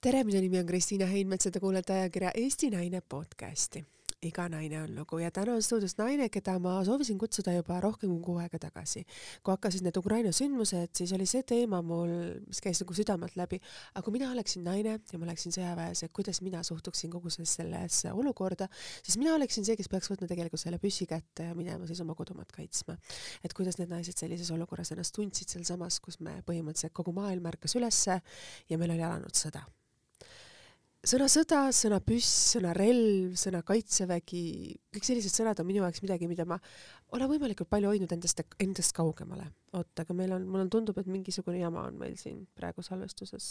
tere, minu nimi on Kristiina Heinmets ja te kuulete ajakirja Eesti Naine podcasti. iga naine on lugu ja täna on stuudios naine, keda ma soovisin kutsuda juba rohkem kui kuu aega tagasi. kui hakkasid need Ukraina sündmused, siis oli see teema mul, mis käis nagu südamelt läbi, aga kui mina oleksin naine ja ma oleksin sõjaväes, et kuidas mina suhtuksin kogu sellesse olukorda, siis mina oleksin see, kes peaks võtma tegelikult selle püssi kätte ja minema siis oma kodumaad kaitsma. et kuidas need naised sellises olukorras ennast tundsid sealsamas, kus me põhimõtteliselt kogu maailm ärkas ülesse ja meil oli alanud sõda sõna sõda, sõna püss, sõna relv, sõna kaitsevägi, kõik sellised sõnad on minu jaoks midagi, mida ma olen võimalikult palju hoidnud endast, endast kaugemale. oot, aga meil on, mulle tundub, et mingisugune jama on meil siin praegu salvestuses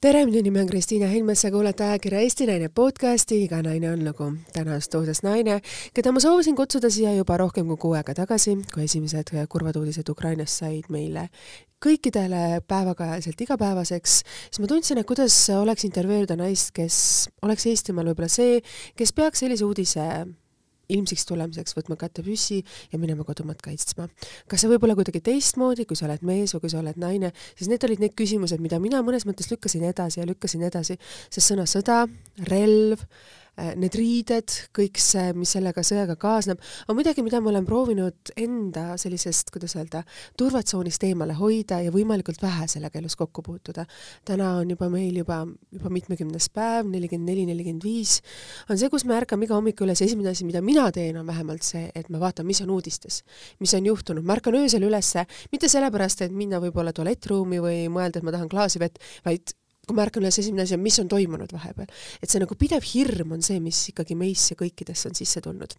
tere, minu nimi on Kristiina Helmes ja kuulate ajakirja Eesti Naine podcasti Iga naine on lugu. täna on stuudios naine, keda ma soovisin kutsuda siia juba rohkem kui kuu aega tagasi, kui esimesed kurvad uudised Ukrainast said meile kõikidele päevakajaliselt igapäevaseks, siis ma tundsin, et kuidas oleks intervjueerida naist, kes oleks Eestimaal võib-olla see, kes peaks sellise uudise ilmsiks tulemiseks võtma kätte püssi ja minema kodumaad kaitsma. kas see võib olla kuidagi teistmoodi, kui sa oled mees või kui sa oled naine, siis need olid need küsimused, mida mina mõnes mõttes lükkasin edasi ja lükkasin edasi, sest sõna sõda, relv, need riided, kõik see, mis sellega sõjaga kaasneb, on midagi, mida ma olen proovinud enda sellisest, kuidas öelda, turvatsoonist eemale hoida ja võimalikult vähe sellega elus kokku puutuda. täna on juba meil juba, juba mitmekümnes päev, nelikümmend neli, nelikümmend viis, on see, kus me ärkame iga hommik üles, esimene asi, mida mina teen, on vähemalt see, et ma vaatan, mis on uudistes, mis on juhtunud, ma ärkan öösel ülesse, mitte sellepärast, et minna võib-olla tualettruumi või mõelda, et ma tahan klaasi vett, vaid kui ma ärkan üles, esimene asi on, mis on toimunud vahepeal. et see nagu pidev hirm on see, mis ikkagi meisse kõikidesse on sisse tulnud.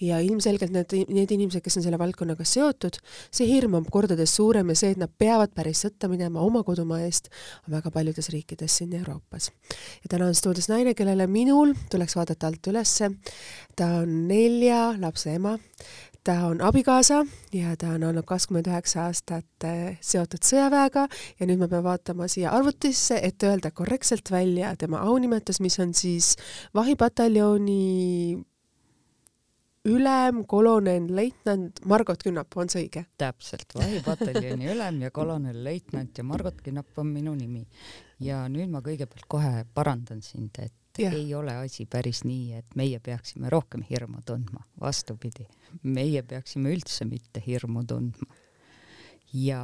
ja ilmselgelt need, need inimesed, kes on selle valdkonnaga seotud, see hirm on kordades suurem ja see, et nad peavad päris sõtta minema oma kodumaa eest, on väga paljudes riikides siin Euroopas. ja täna on stuudios naine, kellele minul tuleks vaadata alt ülesse. ta on nelja lapse ema, ta on abikaasa ja ta on olnud kakskümmend üheksa aastat eh, seotud sõjaväega ja nüüd me peame vaatama siia arvutisse, et öelda korrektselt välja tema aunimetus, mis on siis vahipataljoni ülem, kolonel, leitnant Margot Künnap, on see õige? täpselt, vahipataljoni ülem ja kolonel, leitnant ja Margot Künnap on minu nimi. ja nüüd ma kõigepealt kohe parandan sind, et yeah. ei ole asi päris nii, et meie peaksime rohkem hirmu tundma, vastupidi, meie peaksime üldse mitte hirmu tundma. ja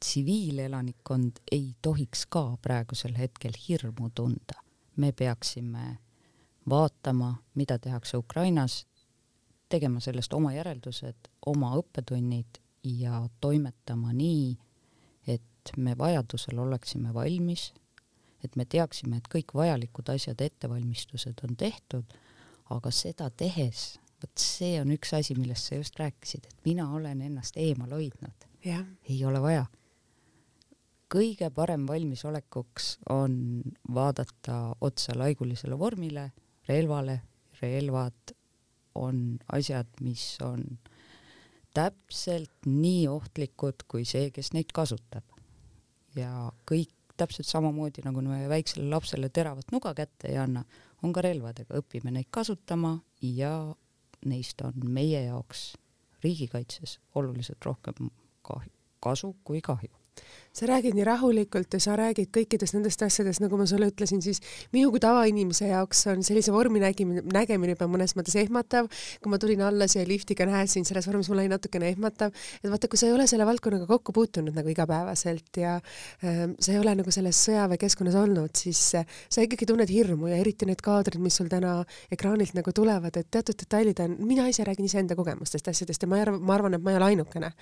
tsiviilelanikkond ei tohiks ka praegusel hetkel hirmu tunda. me peaksime vaatama, mida tehakse Ukrainas, tegema sellest oma järeldused, oma õppetunnid ja toimetama nii, et me vajadusel oleksime valmis et me teaksime, et kõik vajalikud asjad, ettevalmistused on tehtud, aga seda tehes, vot see on üks asi, millest sa just rääkisid, et mina olen ennast eemal hoidnud. ei ole vaja. kõige parem valmisolekuks on vaadata otsa laigulisele vormile, relvale, relvad on asjad, mis on täpselt nii ohtlikud kui see, kes neid kasutab. ja kõik täpselt samamoodi nagu me väiksele lapsele teravat nuga kätte ei anna, on ka relvadega, õpime neid kasutama ja neist on meie jaoks riigikaitses oluliselt rohkem kahju, kasu kui kahju sa räägid nii rahulikult ja sa räägid kõikidest nendest asjadest, nagu ma sulle ütlesin, siis minu kui tavainimese jaoks on sellise vormi nägimine, nägemine juba mõnes mõttes ehmatav. kui ma tulin alla siia liftiga, nähes sind selles vormis, mul oli natukene ehmatav, et vaata, kui sa ei ole selle valdkonnaga kokku puutunud nagu igapäevaselt ja äh, sa ei ole nagu selles sõjaväekeskkonnas olnud, siis äh, sa ikkagi tunned hirmu ja eriti need kaadrid, mis sul täna ekraanilt nagu tulevad, et teatud detailid on, mina ise räägin iseenda kogemustest, asjadest ja ma ei arva, ma arvan, et ma ei ole ainukene.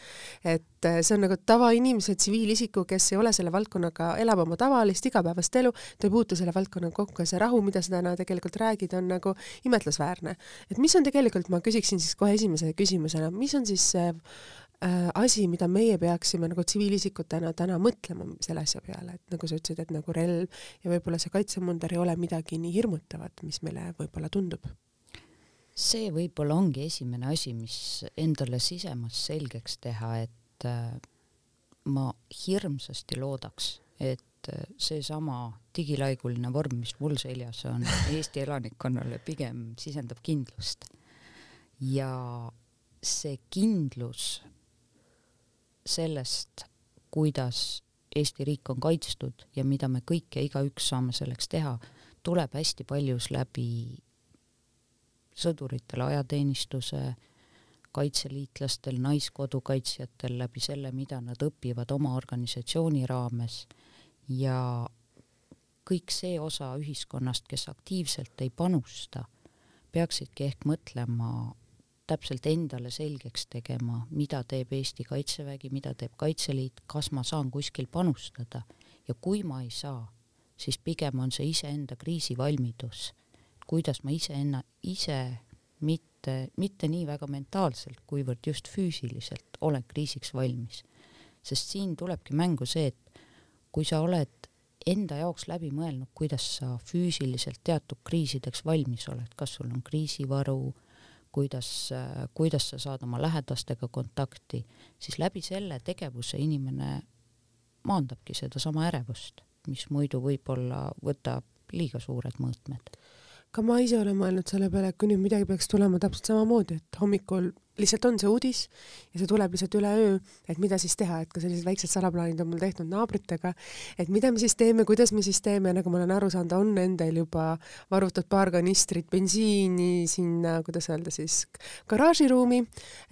et äh, see on nagu tavainimese, tsiviilisiku kes ei ole selle valdkonnaga, elab oma tavalist igapäevast elu, ta ei puutu selle valdkonnaga kokku ja see rahu, mida sa täna tegelikult räägid, on nagu imetlusväärne. et mis on tegelikult, ma küsiksin siis kohe esimese küsimusena, mis on siis see äh, asi, mida meie peaksime nagu tsiviilisikutena täna mõtlema selle asja peale, et nagu sa ütlesid, et nagu relv ja võib-olla see kaitsemunder ei ole midagi nii hirmutavat, mis meile võib-olla tundub see võib-olla ongi esimene asi, mis endale sisemas selgeks teha, et äh, ma hirmsasti loodaks, et seesama digilaiguline vorm, mis mul seljas on, Eesti elanikkonnale pigem sisendab kindlust. ja see kindlus sellest, kuidas Eesti riik on kaitstud ja mida me kõik ja igaüks saame selleks teha, tuleb hästi paljus läbi sõduritel ajateenistuse, kaitseliitlastel, naiskodukaitsjatel, läbi selle, mida nad õpivad oma organisatsiooni raames. Ja kõik see osa ühiskonnast, kes aktiivselt ei panusta, peaksidki ehk mõtlema täpselt endale selgeks tegema, mida teeb Eesti Kaitsevägi, mida teeb Kaitseliit, kas ma saan kuskil panustada. Ja kui ma ei saa, siis pigem on see iseenda kriisivalmidus, kuidas ma iseenna, ise mitte, mitte nii väga mentaalselt, kuivõrd just füüsiliselt olen kriisiks valmis. sest siin tulebki mängu see, et kui sa oled enda jaoks läbi mõelnud, kuidas sa füüsiliselt teatud kriisideks valmis oled, kas sul on kriisivaru, kuidas, kuidas sa saad oma lähedastega kontakti, siis läbi selle tegevuse inimene maandabki sedasama ärevust, mis muidu võib-olla võtab liiga suured mõõtmed. Ka ma ise olen mõelnud selle peale, et kui nüüd midagi peaks tulema täpselt samamoodi, et hommikul lihtsalt on see uudis ja see tuleb lihtsalt üleöö, et mida siis teha, et ka sellised väiksed salaplaanid on mul tehtud naabritega, et mida me siis teeme, kuidas me siis teeme, nagu ma olen aru saanud, on nendel juba varutud paar kanistrit bensiini sinna, kuidas öelda siis, garaažiruumi,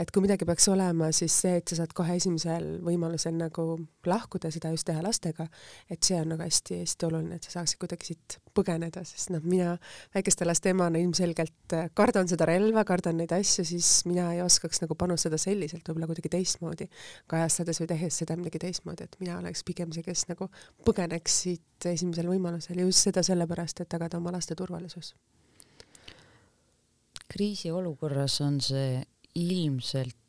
et kui midagi peaks olema, siis see, et sa saad kohe esimesel võimalusel nagu lahkuda, seda just teha lastega, et see on nagu hästi-hästi oluline, et sa saaksid kuidagi siit põgeneda, sest noh, mina väikeste laste emana ilmselgelt kardan seda relva, kardan neid asju, siis mina ei oska oskaks nagu panustada selliselt, võib-olla kuidagi teistmoodi, kajastades või tehes seda midagi teistmoodi, et mina oleks pigem see, kes nagu põgeneks siit esimesel võimalusel ja just seda sellepärast, et tagada oma laste turvalisus. kriisiolukorras on see ilmselt äh,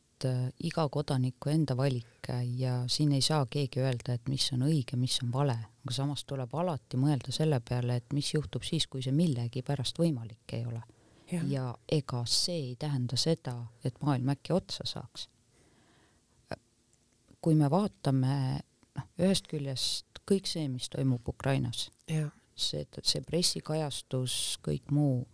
iga kodaniku enda valik ja siin ei saa keegi öelda, et mis on õige, mis on vale, aga samas tuleb alati mõelda selle peale, et mis juhtub siis, kui see millegipärast võimalik ei ole. Ja, ja ega see ei tähenda seda, et maailm äkki otsa saaks. kui me vaatame, noh, ühest küljest kõik see, mis toimub Ukrainas, see, see pressikajastus, kõik muu,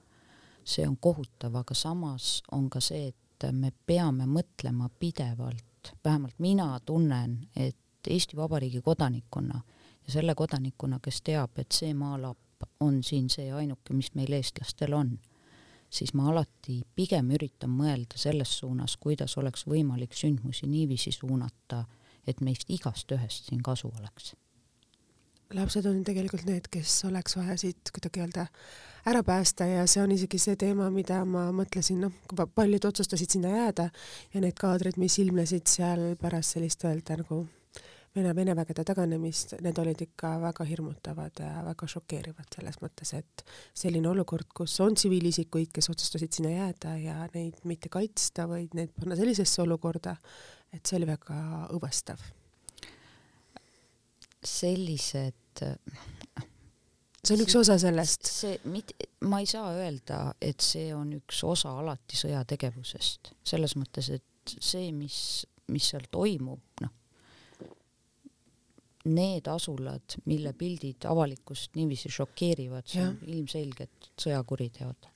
see on kohutav, aga samas on ka see, et me peame mõtlema pidevalt, vähemalt mina tunnen, et Eesti Vabariigi kodanikuna ja selle kodanikuna, kes teab, et see maalapp on siin see ainuke, mis meil eestlastel on siis ma alati pigem üritan mõelda selles suunas, kuidas oleks võimalik sündmusi niiviisi suunata, et meist igast ühest siin kasu oleks. Lapsed on tegelikult need, kes oleks vaja siit kuidagi öelda ära päästa ja see on isegi see teema, mida ma mõtlesin, noh, paljud otsustasid sinna jääda ja need kaadrid, mis ilmnesid seal pärast sellist öelda nagu Vene, Vene vägede taganemist, need olid ikka väga hirmutavad ja väga šokeerivad selles mõttes, et selline olukord, kus on tsiviilisikuid, kes otsustasid sinna jääda ja neid mitte kaitsta, vaid neid panna sellisesse olukorda, et see oli väga õõvastav. Sellised see on üks osa sellest. see, ma ei saa öelda, et see on üks osa alati sõjategevusest, selles mõttes, et see, mis, mis seal toimub, noh, need asulad, mille pildid avalikkust niiviisi šokeerivad, see on ilmselgelt sõjakuriteod.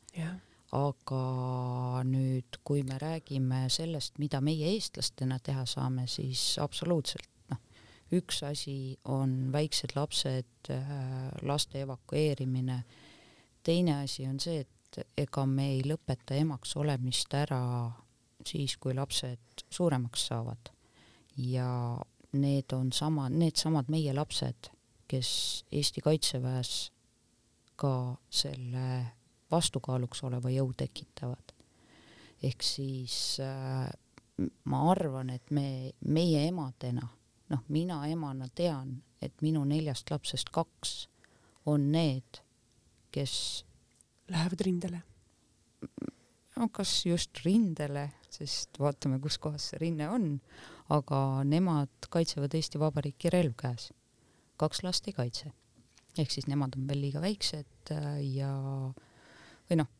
aga nüüd, kui me räägime sellest, mida meie eestlastena teha saame, siis absoluutselt üks asi on väiksed lapsed, äh, laste evakueerimine, teine asi on see, et ega me ei lõpeta emaks olemist ära siis, kui lapsed suuremaks saavad ja need on sama, needsamad meie lapsed, kes Eesti Kaitseväes ka selle vastukaaluks oleva jõu tekitavad. ehk siis äh, ma arvan, et me, meie emadena, noh, mina emana tean, et minu neljast lapsest kaks on need, kes lähevad rindele? no kas just rindele, sest vaatame, kus kohas see rinne on, aga nemad kaitsevad Eesti Vabariiki relv käes. kaks last ei kaitse. ehk siis nemad on veel liiga väiksed äh, ja või noh,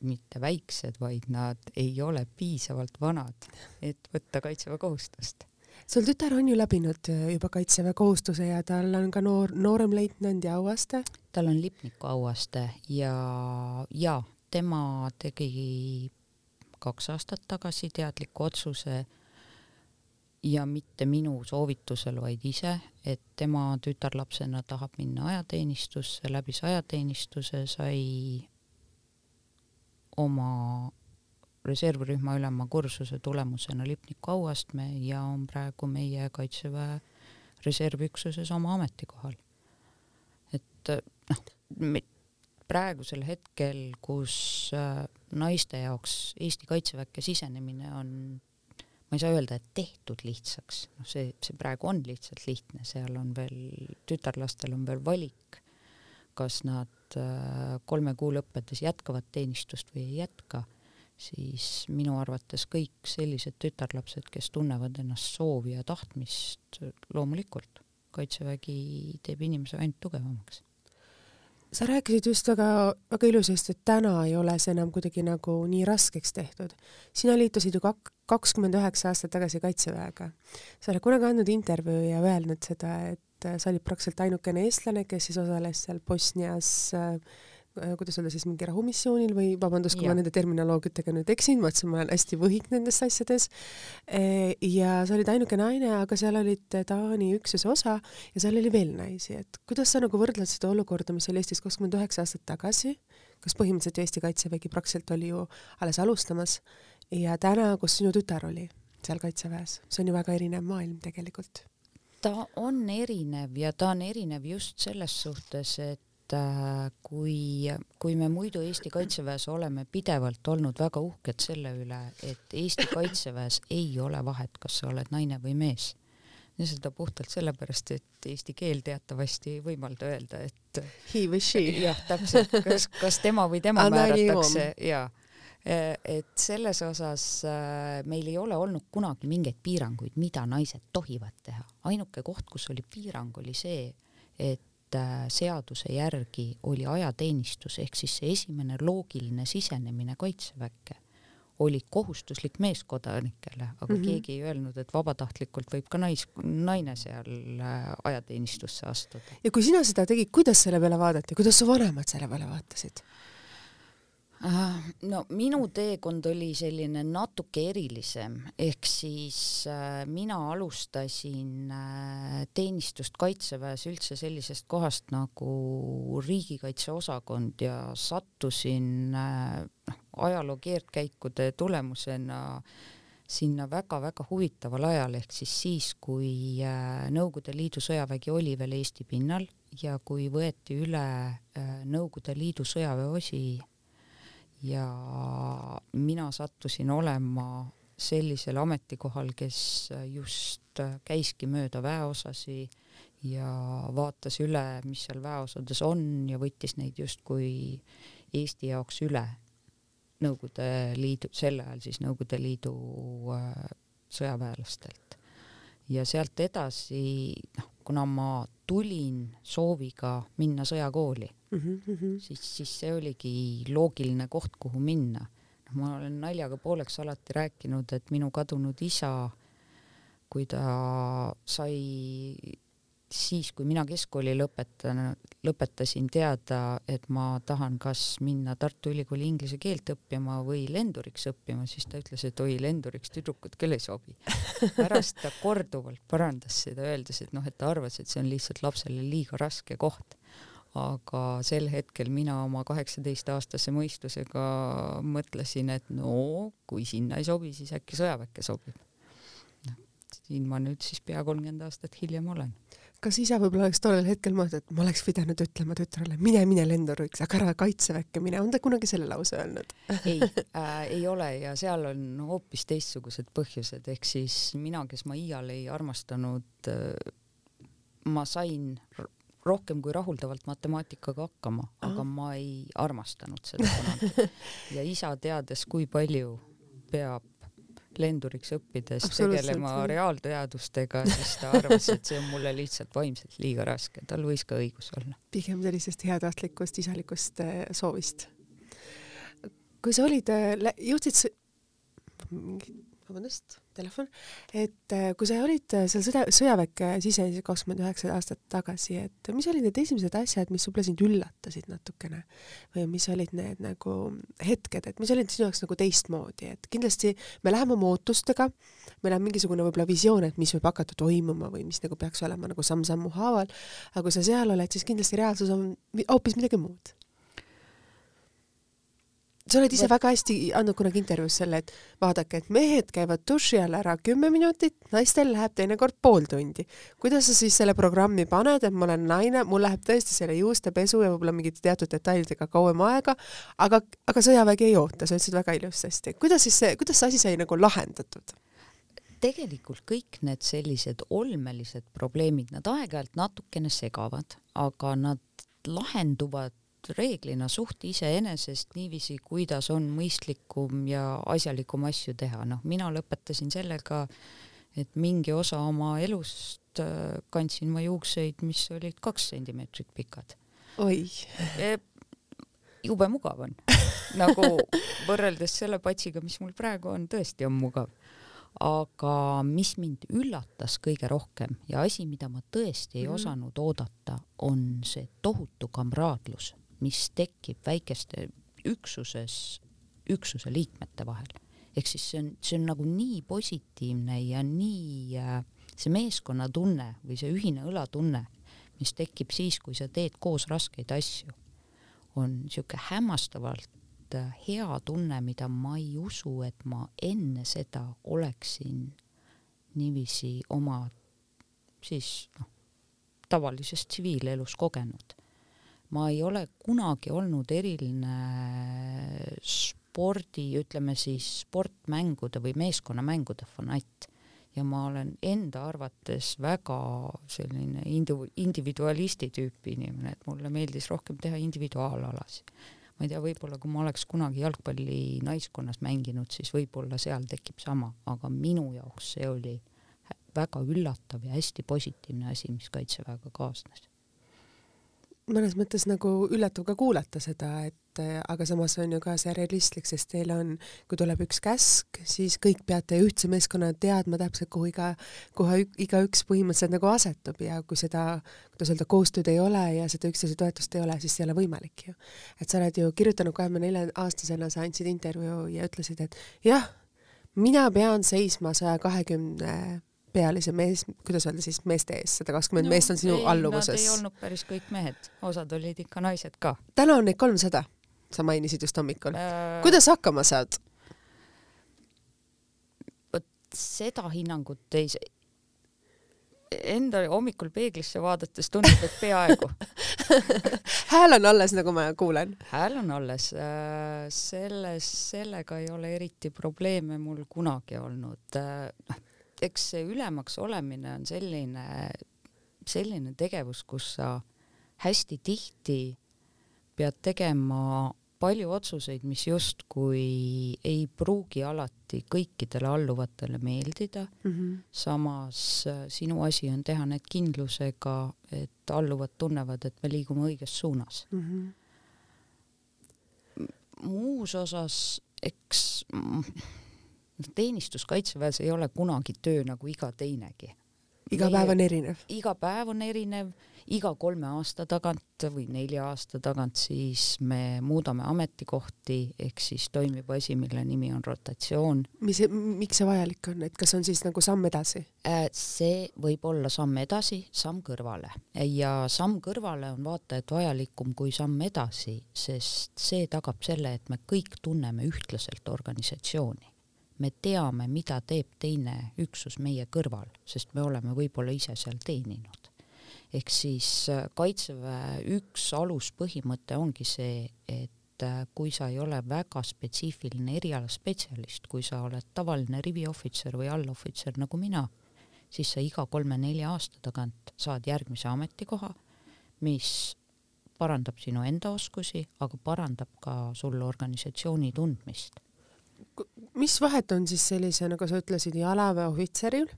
mitte väiksed, vaid nad ei ole piisavalt vanad, et võtta kaitseväekohustust sul tütar on ju läbinud äh, juba kaitseväekohustuse ja tal on ka noor, nooremleitnandi auaste? tal on lipniku auaste ja, ja tema tegi kaks aastat tagasi teadliku otsuse ja mitte minu soovitusel, vaid ise, et tema tütarlapsena tahab minna ajateenistusse, läbis ajateenistuse, sai oma reservrühma ülema kursuse tulemusena Lipniku auastme ja on praegu meie Kaitseväe reservüksuses oma ametikohal. et noh, praegusel hetkel, kus äh, naiste jaoks Eesti Kaitseväkke sisenemine on ma ei saa öelda, et tehtud lihtsaks, noh, see, see praegu on lihtsalt lihtne, seal on veel, tütarlastel on veel valik, kas nad äh, kolme kuu lõppedes jätkavad teenistust või ei jätka, siis minu arvates kõik sellised tütarlapsed, kes tunnevad ennast soovi ja tahtmist, loomulikult, Kaitsevägi teeb inimese ainult tugevamaks sa rääkisid just väga, väga ilusasti, et täna ei ole see enam kuidagi nagu nii raskeks tehtud. sina liitusid ju kak-, kakskümmend üheksa aastat tagasi Kaitseväega. sa oled kunagi andnud intervjuu ja öelnud seda, et sa olid praktiliselt ainukene eestlane, kes siis osales seal Bosnias äh, kuidas öelda siis mingi rahumissioonil või vabandust, kui ja. ma nende terminoloogiatega nüüd eksin, ma ütlesin, ma olen hästi võhik nendes asjades. Äh, ja sa olid ainuke naine, aga seal olid Taani üksuse osa ja seal oli veel naisi, et kuidas sa nagu võrdled seda olukorda, mis oli Eestis kakskümmend üheksa aastat tagasi, kas põhimõtteliselt Eesti Kaitsevägi praktiliselt oli ju alles alustamas ja täna, kus sinu tütar oli seal Kaitseväes, see on ju väga erinev maailm tegelikult ta on erinev ja ta on erinev just selles suhtes, et äh, kui, kui me muidu Eesti Kaitseväes oleme pidevalt olnud väga uhked selle üle, et Eesti Kaitseväes ei ole vahet, kas sa oled naine või mees. ja seda puhtalt sellepärast, et eesti keel teatavasti ei võimalda öelda, et he või she. jah, täpselt, kas, kas tema või tema määratakse ja et selles osas äh, meil ei ole olnud kunagi mingeid piiranguid, mida naised tohivad teha. ainuke koht, kus oli piirang, oli see, et Äh, seaduse järgi oli ajateenistus ehk siis see esimene loogiline sisenemine kaitseväkke oli kohustuslik meeskodanikele, aga mm -hmm. keegi ei öelnud, et vabatahtlikult võib ka nais, naine seal äh, ajateenistusse astuda. ja kui sina seda tegid, kuidas selle peale vaadati, kuidas su vanemad selle peale vaatasid? No minu teekond oli selline natuke erilisem, ehk siis äh, mina alustasin äh, teenistust Kaitseväes üldse sellisest kohast nagu riigikaitseosakond ja sattusin äh, noh, ajaloo keerdkäikude tulemusena sinna väga-väga huvitaval ajal, ehk siis siis, kui äh, Nõukogude Liidu sõjavägi oli veel Eesti pinnal ja kui võeti üle äh, Nõukogude Liidu sõjaväeosi ja mina sattusin olema sellisel ametikohal, kes just käiski mööda väeosasi ja vaatas üle, mis seal väeosades on ja võttis neid justkui Eesti jaoks üle Nõukogude Liidu, sel ajal siis Nõukogude Liidu äh, sõjaväelastelt. ja sealt edasi, noh, kuna ma tulin sooviga minna sõjakooli mm, -hmm. siis, siis see oligi loogiline koht, kuhu minna. noh, ma olen naljaga pooleks alati rääkinud, et minu kadunud isa, kui ta sai siis, kui mina keskkooli lõpetan, lõpetasin teada, et ma tahan kas minna Tartu Ülikooli inglise keelt õppima või lenduriks õppima, siis ta ütles, et oi, lenduriks tüdrukud küll ei sobi. pärast ta korduvalt parandas seda, öeldes, et noh, et ta arvas, et see on lihtsalt lapsele liiga raske koht. aga sel hetkel mina oma kaheksateistaastase mõistusega mõtlesin, et no kui sinna ei sobi, siis äkki sõjaväkke sobib. noh, siin ma nüüd siis pea kolmkümmend aastat hiljem olen kas isa võib-olla oleks tollel hetkel mõelnud, et ma oleks pidanud ütlema tütrele, mine, mine lenduriks, aga ära kaitseväkke mine, on ta kunagi selle lause öelnud? Ei äh,, ei ole ja seal on hoopis teistsugused põhjused, ehk siis mina, kes ma iial ei armastanud äh,, ma sain rohkem kui rahuldavalt matemaatikaga hakkama, aga ma ei armastanud seda kunagi. ja isa teades, kui palju peab lenduriks õppides tegelema reaalteadustega, siis ta arvas, et see on mulle lihtsalt vaimselt liiga raske, tal võis ka õigus olla. pigem sellisest heatahtlikust isalikust äh, soovist. kui sa olid, äh, jõudsid vabandust, telefon, et äh, kui sa olid äh, seal sõda, sõjaväkke sisenesid kakskümmend üheksa aastat tagasi, et mis olid need esimesed asjad, mis võib-olla sind üllatasid natukene? Või mis olid need nagu hetked, et mis olid sinu jaoks nagu teistmoodi, et kindlasti me läheme oma ootustega, meil on mingisugune võib-olla visioon, et mis võib hakata toimuma või mis nagu peaks olema nagu samm-sammu haaval, aga kui sa seal oled, siis kindlasti reaalsus on hoopis midagi muud sa oled ise väga hästi andnud kunagi intervjuus selle, et vaadake, et mehed käivad duši all ära kümme minutit, naistel läheb teinekord pool tundi. kuidas sa siis selle programmi paned, et ma olen naine, mul läheb tõesti selle juustepesu ja võib-olla mingite teatud detailidega kauem aega, aga, aga sõjavägi ei oota, sa ütlesid väga ilusasti. kuidas siis see, kuidas see asi sai nagu lahendatud? tegelikult kõik need sellised olmelised probleemid, nad aeg-ajalt natukene segavad, aga nad lahenduvad reeglina suht iseenesest niiviisi, kuidas on mõistlikum ja asjalikum asju teha, noh, mina lõpetasin sellega, et mingi osa oma elust äh, kandsin ma juukseid, mis olid kaks sentimeetrit pikad. oi e,. jube mugav on nagu võrreldes selle patsiga, mis mul praegu on, tõesti on mugav. aga mis mind üllatas kõige rohkem ja asi, mida ma tõesti ei mm. osanud oodata, on see tohutu kamraadlus mis tekib väikeste üksuses, üksuse liikmete vahel. ehk siis see on, see on nagu nii positiivne ja nii äh, see meeskonnatunne või see ühine õlatunne, mis tekib siis, kui sa teed koos raskeid asju, on niisugune hämmastavalt äh, hea tunne, mida ma ei usu, et ma enne seda oleksin niiviisi oma siis noh, tavalises tsiviilelus kogenud ma ei ole kunagi olnud eriline spordi, ütleme siis sportmängude või meeskonnamängude fanatt ja ma olen enda arvates väga selline indiv-, individualisti tüüpi inimene, et mulle meeldis rohkem teha individuaalalasid. ma ei tea, võib-olla kui ma oleks kunagi jalgpalli naiskonnas mänginud, siis võib-olla seal tekib sama, aga minu jaoks see oli väga üllatav ja hästi positiivne asi, mis Kaitseväega kaasnes mõnes mõttes nagu üllatav ka kuulata seda, et aga samas on ju ka see realistlik, sest teil on, kui tuleb üks käsk, siis kõik peate ühtse meeskonnana teadma täpselt, kuhu iga, kuhu igaüks põhimõtteliselt nagu asetub ja kui seda, kuidas öelda, koostööd ei ole ja seda üksteise toetust ei ole, siis ei ole võimalik ju. et sa oled ju kirjutanud kahekümne nelja aastasena, sa andsid intervjuu ja ütlesid, et jah, mina pean seisma saja kahekümne pealise mees, kuidas öelda siis meeste ees, sada kakskümmend no, meest on sinu ei, alluvuses. Nad ei olnud päris kõik mehed, osad olid ikka naised ka. täna on neid kolmsada, sa mainisid just hommikul äh.... kuidas hakkama saad? vot seda hinnangut ei, enda hommikul peeglisse vaadates tundub, et peaaegu hääl on alles, nagu ma kuulen. hääl on alles. Äh, selles, sellega ei ole eriti probleeme mul kunagi olnud noh, eks see ülemaks olemine on selline, selline tegevus, kus sa hästi tihti pead tegema palju otsuseid, mis justkui ei pruugi alati kõikidele alluvatele meeldida mm. -hmm. samas äh, sinu asi on teha need kindlusega, et alluvad tunnevad, et me liigume õiges suunas mm. -hmm. muus osas, eks noh, teenistus Kaitseväes ei ole kunagi töö nagu iga teinegi. iga päev on erinev? iga päev on erinev, iga kolme aasta tagant või nelja aasta tagant siis me muudame ametikohti, ehk siis toimub asi, mille nimi on rotatsioon. mis, miks see vajalik on, et kas on siis nagu samm edasi? Äh, see võib olla samm edasi, samm kõrvale ja samm kõrvale on vaata et vajalikum kui samm edasi, sest see tagab selle, et me kõik tunneme ühtlaselt organisatsiooni me teame, mida teeb teine üksus meie kõrval, sest me oleme võib-olla ise seal teeninud. ehk siis äh, Kaitseväe üks aluspõhimõte ongi see, et äh, kui sa ei ole väga spetsiifiline erialaspetsialist, kui sa oled tavaline riviohvitser või allohvitser nagu mina, siis sa iga kolme-nelja aasta tagant saad järgmise ametikoha, mis parandab sinu enda oskusi, aga parandab ka sul organisatsiooni tundmist mis vahet on siis sellise, nagu sa ütlesid, jalaväeohvitseril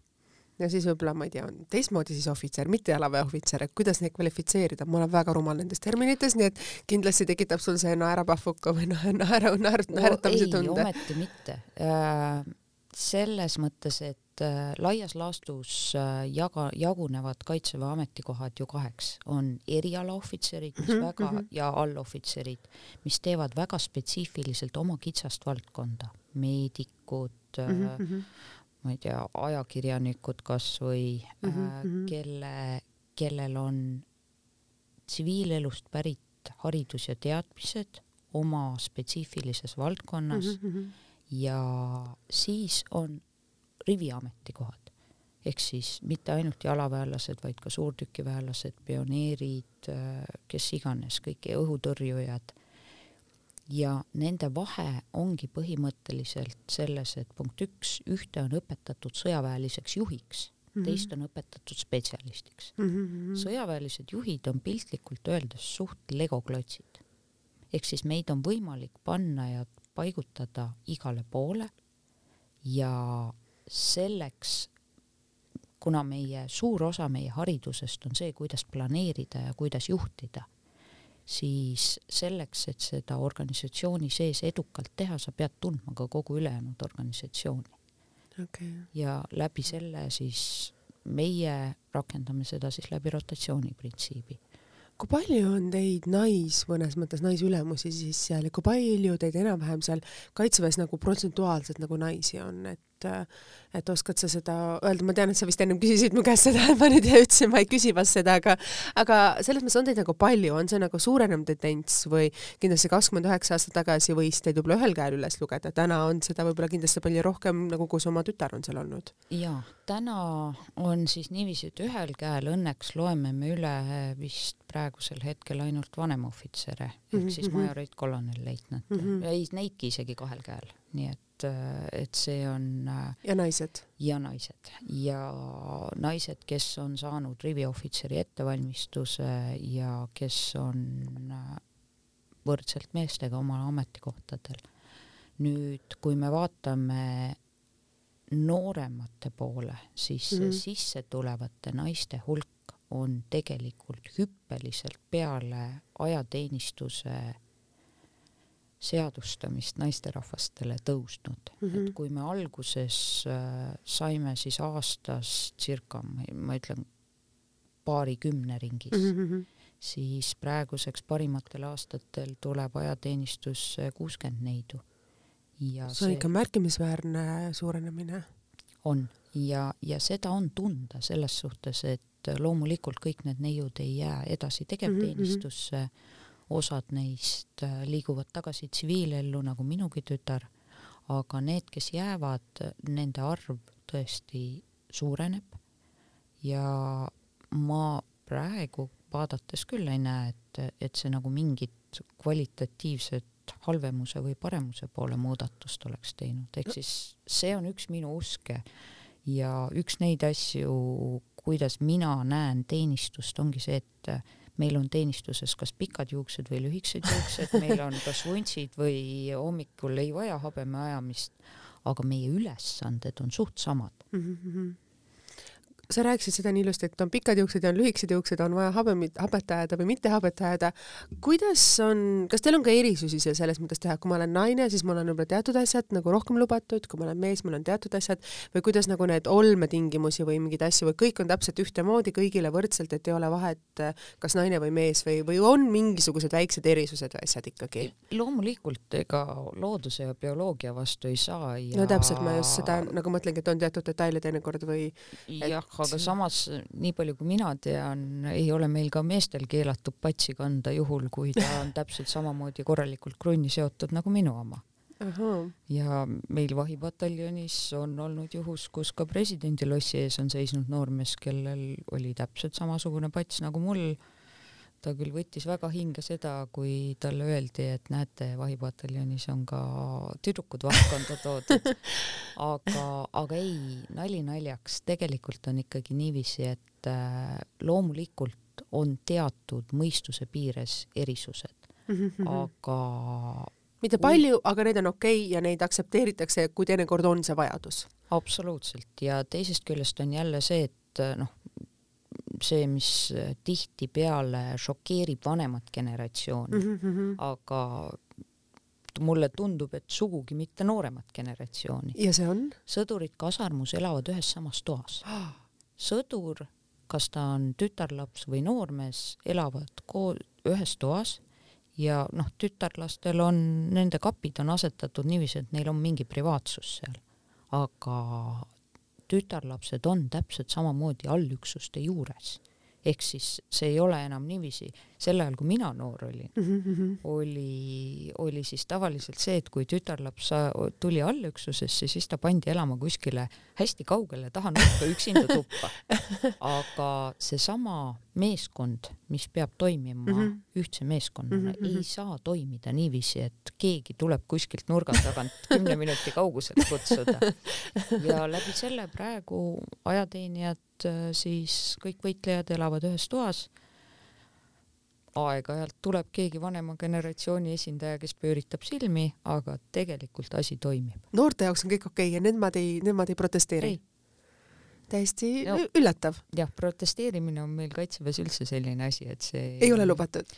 ja siis võib-olla, ma ei tea, teistmoodi siis ohvitser, mitte jalaväeohvitser, et kuidas neid kvalifitseerida, ma olen väga rumal nendes terminites, nii et kindlasti tekitab sul see naerapahvuka või naera, naer, naeratamise tunde. ometi mitte äh,. selles mõttes, et laias laastus äh, jaga, jagunevad Kaitseväe ametikohad ju kaheks, on erialaohvitserid, mis mm -hmm. väga mhm. ja allohvitserid, mis teevad väga spetsiifiliselt oma kitsast valdkonda, meedikud mm, -hmm. ma ei tea, ajakirjanikud kasvõi mm, -hmm. äh, kelle, kellel on tsiviilelust pärit haridus ja teadmised oma spetsiifilises valdkonnas mm -hmm. ja siis on riviametikohad ehk siis mitte ainult jalaväelased, vaid ka suurtükiväelased, pioneerid, kes iganes, kõik õhutõrjujad. ja nende vahe ongi põhimõtteliselt selles, et punkt üks, ühte on õpetatud sõjaväeliseks juhiks mm, -hmm. teist on õpetatud spetsialistiks mm. -hmm. sõjaväelised juhid on piltlikult öeldes suht legoklotsid ehk siis meid on võimalik panna ja paigutada igale poole ja selleks, kuna meie suur osa meie haridusest on see, kuidas planeerida ja kuidas juhtida, siis selleks, et seda organisatsiooni sees edukalt teha, sa pead tundma ka kogu ülejäänud organisatsiooni. Okay.. ja läbi selle siis meie rakendame seda siis läbi rotatsiooni printsiibi kui palju on teid nais, mõnes mõttes naisülemusi siis seal ja kui palju teid enam-vähem seal kaitseväes nagu protsentuaalselt nagu naisi on, et et, et oskad sa seda öelda, ma tean, et sa vist ennem küsisid mu käest seda, ma nüüd ütlesin, ma ei küsi vast seda, aga aga selles mõttes on teid nagu palju, on see nagu suurenev tendents või kindlasti kakskümmend üheksa aastat tagasi võis teid võib-olla ühel käel üles lugeda, täna on seda võib-olla kindlasti palju rohkem, nagu kus oma tütar on seal olnud? jaa, täna on siis niiviisi, et ühel käel õnneks loeme me üle vist praegusel hetkel ainult vanemohvitsere ehk mm -hmm. siis mhm. majoreid, kolonel-leitnante mm, -hmm. ei neidki isegi kahel käel, nii et et, et see on äh, ja naised? ja naised ja naised, kes on saanud riviohvitseri ettevalmistuse ja kes on äh, võrdselt meestega omal ametikohtadel. nüüd, kui me vaatame nooremate poole, siis mm -hmm. sisse tulevate naiste hulk on tegelikult hüppeliselt peale ajateenistuse seadustamist naisterahvastele tõusnud mm, -hmm. et kui me alguses äh, saime siis aastas circa, ma ütlen paarikümne ringis mm, -hmm. siis praeguseks parimatel aastatel tuleb ajateenistusse kuuskümmend neidu. ja see on ikka märkimisväärne suurenemine. on ja, ja seda on tunda selles suhtes, et loomulikult kõik need neiud ei jää edasi tegevteenistusse mm, -hmm osad neist äh, liiguvad tagasi tsiviilellu, nagu minugi tütar, aga need, kes jäävad, nende arv tõesti suureneb. Ja ma praegu vaadates küll ei näe, et, et see nagu mingit kvalitatiivset halvemuse või paremuse poole muudatust oleks teinud, ehk siis see on üks minu uske ja üks neid asju, kuidas mina näen teenistust, ongi see, et meil on teenistuses kas pikad juuksed või lühikesed juuksed, meil on kas vuntsid või hommikul ei vaja habeme ajamist, aga meie ülesanded on suht samad mm. -hmm sa rääkisid seda nii ilusti, et on pikad juuksed ja on lühikesed juuksed, on vaja habemit, habet ajada või mitte habet ajada. kuidas on, kas teil on ka erisusi seal selles mõttes teha, kui ma olen naine, siis mul on võib-olla teatud asjad nagu rohkem lubatud, kui ma olen mees, mul on teatud asjad või kuidas nagu need olmetingimusi või mingeid asju või kõik on täpselt ühtemoodi kõigile võrdselt, et ei ole vahet, kas naine või mees või, või on mingisugused väiksed erisused või asjad ikkagi? loomulikult, ega looduse ja bioloogia vastu ei saa ja no täpselt, ma just seda nagu mõtlengi, et on teatud detaile teinekord või et... jah, aga samas nii palju kui mina tean, ei ole meil ka meestel keelatud patsi kanda juhul, kui ta on täpselt samamoodi korralikult krunni seotud nagu minu oma. ja meil vahipataljonis on olnud juhus, kus ka presidendi lossi ees on seisnud noormees, kellel oli täpselt samasugune pats nagu mul ta küll võttis väga hinge seda, kui talle öeldi, et näete, vahipataljonis on ka tüdrukud valdkonda toodud. aga, aga ei, nali naljaks, tegelikult on ikkagi niiviisi, et äh, loomulikult on teatud mõistuse piires erisused mm, -hmm. aga mitte palju, aga need on okei okay ja neid aktsepteeritakse, kui teinekord on see vajadus. absoluutselt ja teisest küljest on jälle see, et noh, see, mis tihtipeale šokeerib vanemat generatsiooni mm, -hmm. aga mulle tundub, et sugugi mitte nooremat generatsiooni. ja see on? sõdurid kasarmus elavad ühes samas toas. sõdur, kas ta on tütarlaps või noormees, elavad koos ühes toas ja noh, tütarlastel on, nende kapid on asetatud niiviisi, et neil on mingi privaatsus seal, aga tütarlapsed on täpselt samamoodi allüksuste juures ehk siis see ei ole enam niiviisi, sel ajal, kui mina noor olin mm, -hmm. oli, oli siis tavaliselt see, et kui tütarlaps tuli allüksusesse, siis ta pandi elama kuskile hästi kaugele taha nurka üksinda tuppa. aga seesama meeskond, mis peab toimima mm -hmm. ühtse meeskonnana mm, -hmm. ei saa toimida niiviisi, et keegi tuleb kuskilt nurga tagant kümne minuti kauguselt kutsuda. ja läbi selle praegu ajateenijad siis kõik võitlejad elavad ühes toas aeg-ajalt tuleb keegi vanema generatsiooni esindaja, kes pööritab silmi, aga tegelikult asi toimib. noorte jaoks on kõik okei okay ja nemad ei, nemad ei protesteeri? Täiesti no, üllatav. jah, protesteerimine on meil Kaitseväes üldse selline asi, et see ei ole lubatud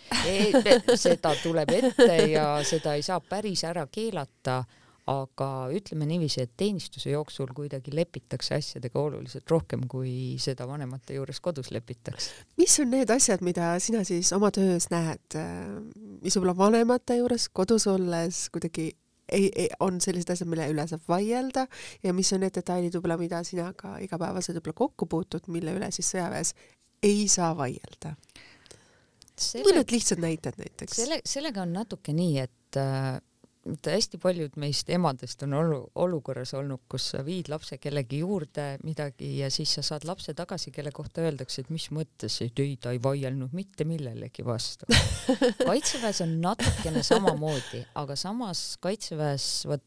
seda tuleb ette ja seda ei saa päris ära keelata aga ütleme niiviisi, et teenistuse jooksul kuidagi lepitakse asjadega oluliselt rohkem, kui seda vanemate juures kodus lepitakse. mis on need asjad, mida sina siis oma töös näed, mis võib-olla vanemate juures kodus olles kuidagi ei, ei, on sellised asjad, mille üle saab vaielda ja mis on need detailid võib-olla, mida sina ka igapäevaselt võib-olla kokku puutud, mille üle siis sõjaväes ei saa vaielda? Selle... mõned lihtsad näited näiteks. selle, sellega on natuke nii, et äh, hästi paljud meist emadest on olu, olukorras olnud, kus sa viid lapse kellegi juurde midagi ja siis sa saad lapse tagasi, kelle kohta öeldakse, et mis mõttes, et ei, ta ei vaielnud mitte millelegi vastu. kaitseväes on natukene samamoodi, aga samas kaitseväes vot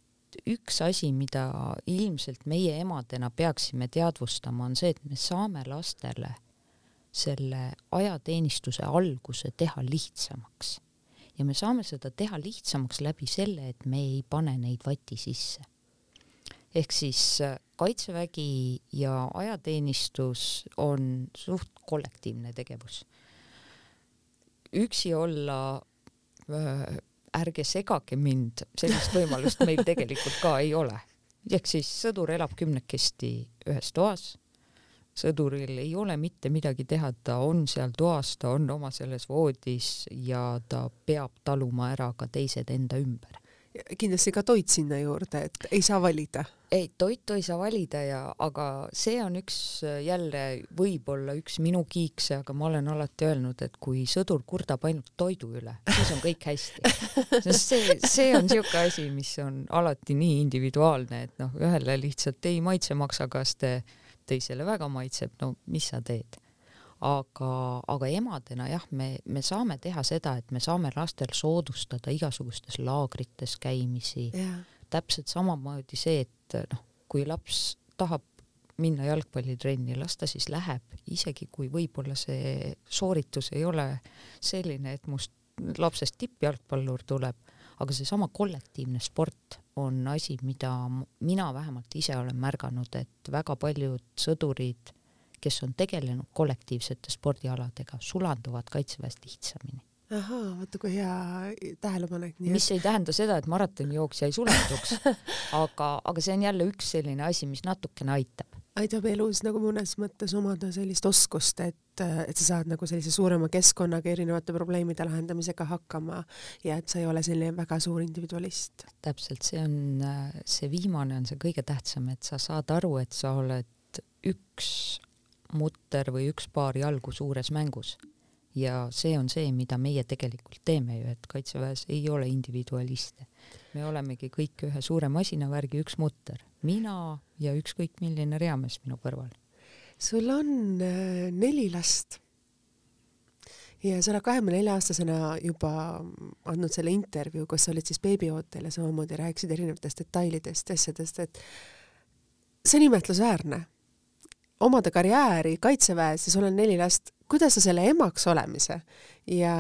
üks asi, mida ilmselt meie emadena peaksime teadvustama, on see, et me saame lastele selle ajateenistuse alguse teha lihtsamaks ja me saame seda teha lihtsamaks läbi selle, et me ei pane neid vati sisse. ehk siis äh, kaitsevägi ja ajateenistus on suht kollektiivne tegevus. üksi olla äh, ärge segage mind, sellist võimalust meil tegelikult ka ei ole. ehk siis sõdur elab kümnekesti ühes toas sõduril ei ole mitte midagi teha, ta on seal toas, ta on oma selles voodis ja ta peab taluma ära ka teised enda ümber. kindlasti ka toit sinna juurde, et ei saa valida. ei, toitu ei saa valida ja, aga see on üks jälle võib-olla üks minu kiikse, aga ma olen alati öelnud, et kui sõdur kurdab ainult toidu üle, siis on kõik hästi. sest see, see on niisugune asi, mis on alati nii individuaalne, et noh, ühele lihtsalt ei maitse maksakaste teisele väga maitseb, no mis sa teed. aga, aga emadena jah, me, me saame teha seda, et me saame lastel soodustada igasugustes laagrites käimisi. täpselt samamoodi see, et noh, kui laps tahab minna jalgpallitrenni, las ta siis läheb, isegi kui võib-olla see sooritus ei ole selline, et must lapsest tippjalgpallur tuleb, aga seesama kollektiivne sport on asi, mida mina vähemalt ise olen märganud, et väga paljud sõdurid, kes on tegelenud kollektiivsete spordialadega, sulanduvad kaitseväes lihtsamini. ahaa, vaata kui hea tähelepanek. mis ei tähenda seda, et maratonijooksja ei sulanduks aga, aga see on jälle üks selline asi, mis natukene aitab aitab elus nagu mõnes mõttes omada sellist oskust, et, et sa saad nagu sellise suurema keskkonnaga erinevate probleemide lahendamisega hakkama ja et sa ei ole selline väga suur individualist. täpselt, see on, see viimane on see kõige tähtsam, et sa saad aru, et sa oled üks mutter või üks paar jalgu suures mängus. Ja see on see, mida meie tegelikult teeme ju, et Kaitseväes ei ole individualiste. me olemegi kõik ühe suure masinavärgi üks mutter mina ja ükskõik milline reamees minu kõrval. sul on äh, neli last ja sa oled kahekümne nelja aastasena juba andnud selle intervjuu, kus sa olid siis beebiootel ja samamoodi rääkisid erinevatest detailidest, asjadest, et see on imetlusväärne. Omada karjääri kaitseväes ja sul on neli last, kuidas sa selle emaks olemise ja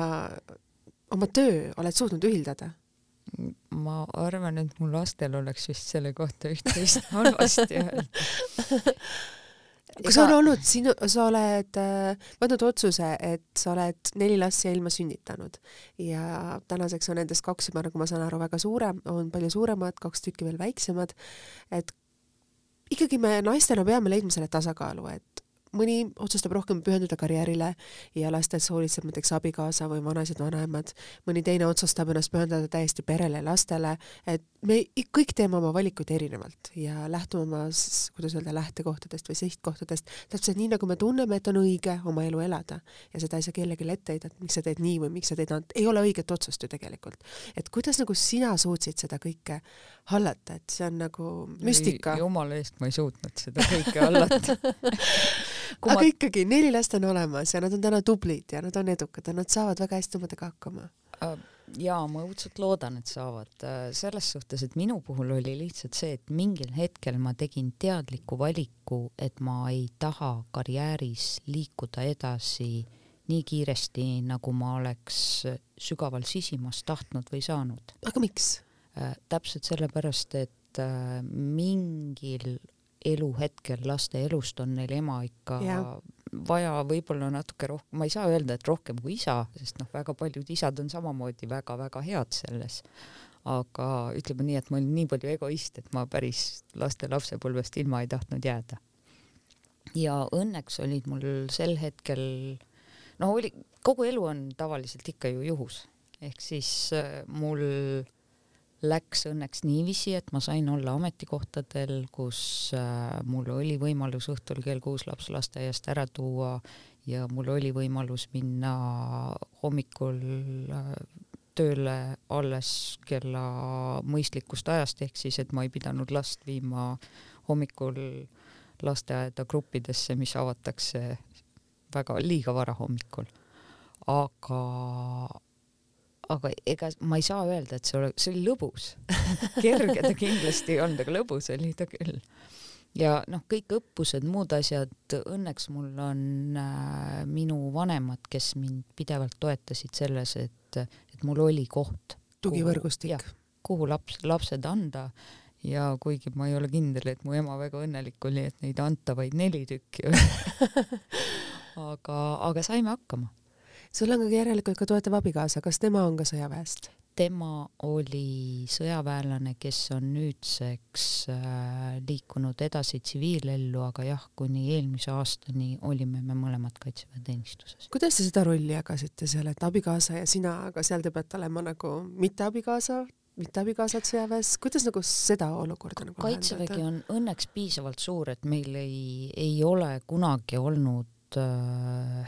oma töö oled suutnud ühildada? ma arvan, et mu lastel oleks vist selle kohta üht-teist halvasti öelda. kas Ega... on olnud sinu, sa oled äh, võtnud otsuse, et sa oled neli last siia ilma sünnitanud ja tänaseks on nendest kaks juba, nagu ma saan aru, väga suure, on palju suuremad, kaks tükki veel väiksemad, et ikkagi me naistena peame leidma selle tasakaalu, et mõni otsustab rohkem pühenduda karjäärile ja lastes hoolitseb näiteks abikaasa või vanaisad, vanaemad, mõni teine otsustab ennast pühendada täiesti perele, lastele, et me kõik teeme oma valikuid erinevalt ja lähtume oma, kuidas öelda, lähtekohtadest või sihtkohtadest, täpselt nii, nagu me tunneme, et on õige oma elu elada. ja seda ei saa kellelegi ette heita, et miks sa teed nii või miks sa teed naa, ei ole õiget otsust ju tegelikult. et kuidas nagu sina suutsid seda kõike hallata, et see on nagu müstika. jumala eest, ma ei suutnud seda kõike hallata aga ma... ikkagi neli last on olemas ja nad on täna tublid ja nad on edukad ja nad saavad väga hästi omadega hakkama uh jaa, ma õudselt loodan, et saavad. Äh, selles suhtes, et minu puhul oli lihtsalt see, et mingil hetkel ma tegin teadliku valiku, et ma ei taha karjääris liikuda edasi nii kiiresti, nagu ma oleks sügaval sisimas tahtnud või saanud. aga miks? Täpselt sellepärast, et äh, mingil eluhetkel laste elust on neil ema ikka ja. vaja võib-olla natuke rohkem, ma ei saa öelda, et rohkem kui isa, sest noh, väga paljud isad on samamoodi väga-väga head selles. aga ütleme nii, et ma olin nii palju egoist, et ma päris laste lapsepõlvest ilma ei tahtnud jääda. ja õnneks olid mul sel hetkel, no oli, kogu elu on tavaliselt ikka ju juhus, ehk siis äh, mul läks õnneks niiviisi, et ma sain olla ametikohtadel, kus äh, mul oli võimalus õhtul kell kuus laps lasteaiast ära tuua ja mul oli võimalus minna hommikul äh, tööle alles kella mõistlikust ajast, ehk siis et ma ei pidanud last viima hommikul lasteaeda gruppidesse, mis avatakse väga liiga vara hommikul. aga aga ega ma ei saa öelda, et see ole, see oli lõbus kerge ta kindlasti ei olnud, aga lõbus oli ta küll. ja noh, kõik õppused, muud asjad, õnneks mul on äh, minu vanemad, kes mind pidevalt toetasid selles, et, et mul oli koht. tugivõrgustik. kuhu laps, lapsed anda ja kuigi ma ei ole kindel, et mu ema väga õnnelik oli, et neid anta vaid neli tükki aga, aga saime hakkama sul on ka järelikult ka toetav abikaasa, kas tema on ka sõjaväest? tema oli sõjaväelane, kes on nüüdseks äh, liikunud edasi tsiviilellu, aga jah, kuni eelmise aastani olime me mõlemad kaitseväeteenistuses. kuidas te seda rolli jagasite seal, et abikaasa ja sina, aga seal te peate olema nagu mitte abikaasa, mitte abikaasad sõjaväes, kuidas nagu seda olukorda nagu kaitsevägi on õnneks piisavalt suur, et meil ei, ei ole kunagi olnud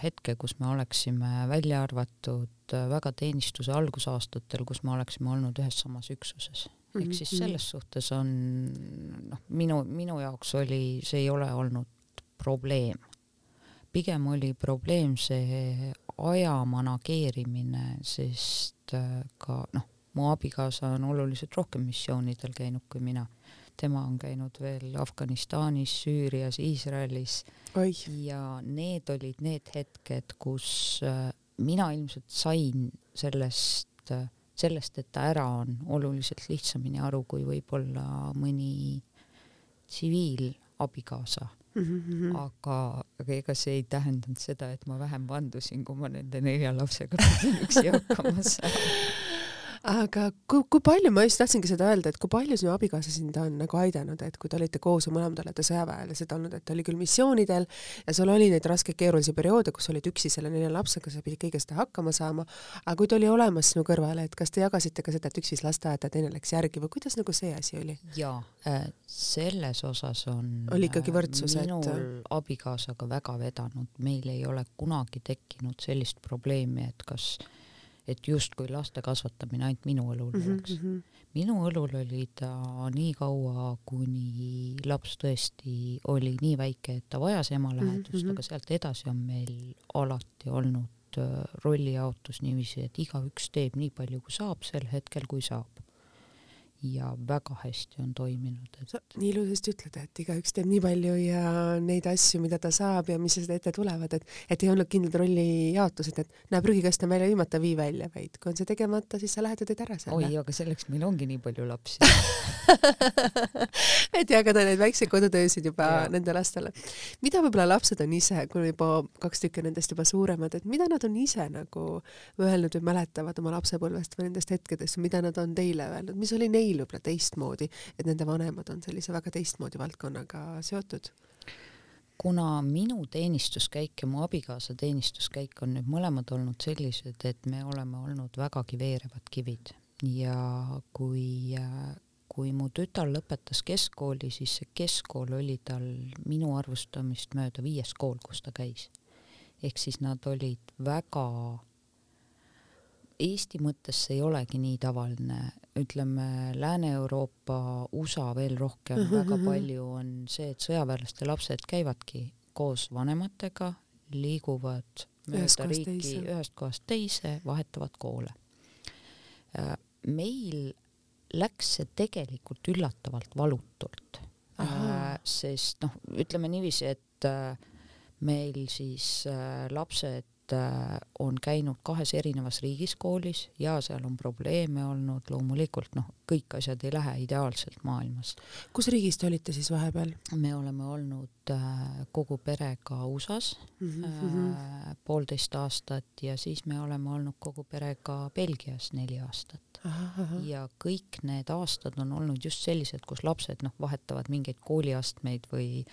hetke, kus me oleksime välja arvatud äh, väga teenistuse algusaastatel, kus me oleksime olnud ühes samas üksuses. ehk mhm, siis selles suhtes on noh, minu, minu jaoks oli, see ei ole olnud probleem. pigem oli probleem see aja manageerimine, sest äh, ka noh, mu abikaasa on oluliselt rohkem missioonidel käinud kui mina tema on käinud veel Afganistanis, Süürias, Iisraelis ja need olid need hetked, kus äh, mina ilmselt sain sellest, äh, sellest, et ta ära on, oluliselt lihtsamini aru kui võib-olla mõni tsiviilabikaasa mm. -hmm. aga, aga ega see ei tähendanud seda, et ma vähem vandusin, kui ma nende nelja lapsega üksi hakkama saama aga kui, kui palju, ma just tahtsingi seda öelda, et kui palju sinu abikaasa sind on nagu aidanud, et kui te olite koos ja mõlemad olete sõjaväelased olnud, et ta oli küll missioonidel ja sul oli neid raskeid keerulisi perioode, kus olid üksi selle nelja lapsega, sa pidid kõige seda hakkama saama, aga kui ta oli olemas sinu kõrval, et kas te jagasite ka seda, et üks viis lasteaeda, teine läks järgi või kuidas nagu see asi oli? jaa äh,, selles osas on oli ikkagi võrdsus, et minul abikaasaga väga vedanud, meil ei ole kunagi tekkinud sellist probleemi, et kas äh, et justkui laste kasvatamine ainult minu õlul mm -hmm. oleks. Mhm. minu õlul oli ta nii kaua, kuni laps tõesti oli nii väike, et ta vajas ema lähedust mm, -hmm. aga sealt edasi on meil alati olnud äh, rollijaotus niiviisi, et igaüks teeb nii palju, kui saab sel hetkel, kui saab. Ja väga hästi on toiminud, et sa nii ilusasti ütled, et igaüks teeb nii palju ja neid asju, mida ta saab ja mis seda ette tulevad, et et ei olnud kindlat rollijaotused, et näe, prügikast on välja viimata, vii välja, vaid kui on see tegemata, siis sa lähed ja teed ära selle. oi, aga selleks meil ongi nii palju lapsi et jagada neid väikseid kodutöösid juba ja. nende lastele. mida võib-olla lapsed on ise, kui juba kaks tükki nendest juba suuremad, et mida nad on ise nagu öelnud või mäletavad oma lapsepõlvest või nendest hetkedest, mida nad on teile öelnud, mis oli neil neil võib-olla teistmoodi, et nende vanemad on sellise väga teistmoodi valdkonnaga seotud? kuna minu teenistuskäik ja mu abikaasa teenistuskäik on nüüd mõlemad olnud sellised, et me oleme olnud vägagi veerevad kivid ja kui kui mu tütar lõpetas keskkooli, siis see keskkool oli tal minu arvustamist mööda viies kool, kus ta käis. ehk siis nad olid väga Eesti mõttes see ei olegi nii tavaline, ütleme Lääne-Euroopa, USA veel rohkem mm, -hmm. väga mhm. palju on see, et sõjaväelaste lapsed käivadki koos vanematega, liiguvad mööda riiki ühest kohast teise, vahetavad koole. Äh, meil läks see tegelikult üllatavalt valutult, äh, sest noh, ütleme niiviisi, et äh, meil siis lapsed on käinud kahes erinevas riigis koolis ja seal on probleeme olnud, loomulikult noh, kõik asjad ei lähe ideaalselt maailmas. kus riigis te olite siis vahepeal? me oleme olnud äh, kogu perega USA-s mm -hmm. äh, poolteist aastat ja siis me oleme olnud kogu perega Belgias neli aastat. ja kõik need aastad on olnud just sellised, kus lapsed noh, vahetavad mingeid kooliastmeid või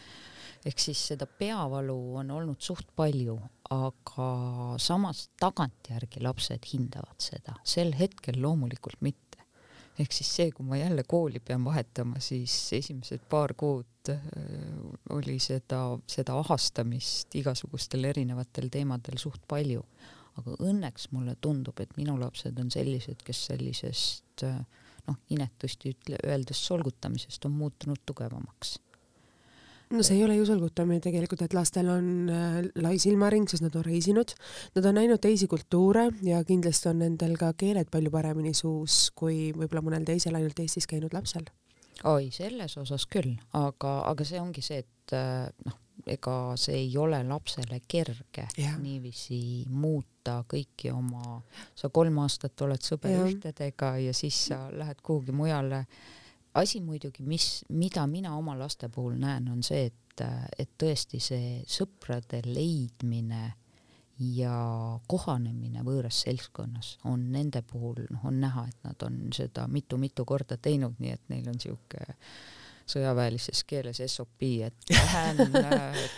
ehk siis seda peavalu on olnud suht palju, aga samas tagantjärgi lapsed hindavad seda, sel hetkel loomulikult mitte. ehk siis see, kui ma jälle kooli pean vahetama, siis esimesed paar kuud äh, oli seda, seda ahastamist igasugustel erinevatel teemadel suht palju. aga õnneks mulle tundub, et minu lapsed on sellised, kes sellisest äh, noh, inetusti ütle, öeldes solgutamisest on muutunud tugevamaks no see ei ole ju solgutamine tegelikult, et lastel on äh, lai silmaring, sest nad on reisinud, nad on näinud teisi kultuure ja kindlasti on nendel ka keeled palju paremini suus kui võib-olla mõnel teisel ainult Eestis käinud lapsel. oi, selles osas küll, aga, aga see ongi see, et äh, noh, ega see ei ole lapsele kerge ja. niiviisi muuta kõiki oma, sa kolm aastat oled sõber ja. ühtedega ja siis sa lähed kuhugi mujale asi muidugi, mis, mida mina oma laste puhul näen, on see, et, et tõesti see sõprade leidmine ja kohanemine võõras seltskonnas on nende puhul, noh, on näha, et nad on seda mitu-mitu korda teinud, nii et neil on sihuke sõjaväelises keeles SOP, et lähen,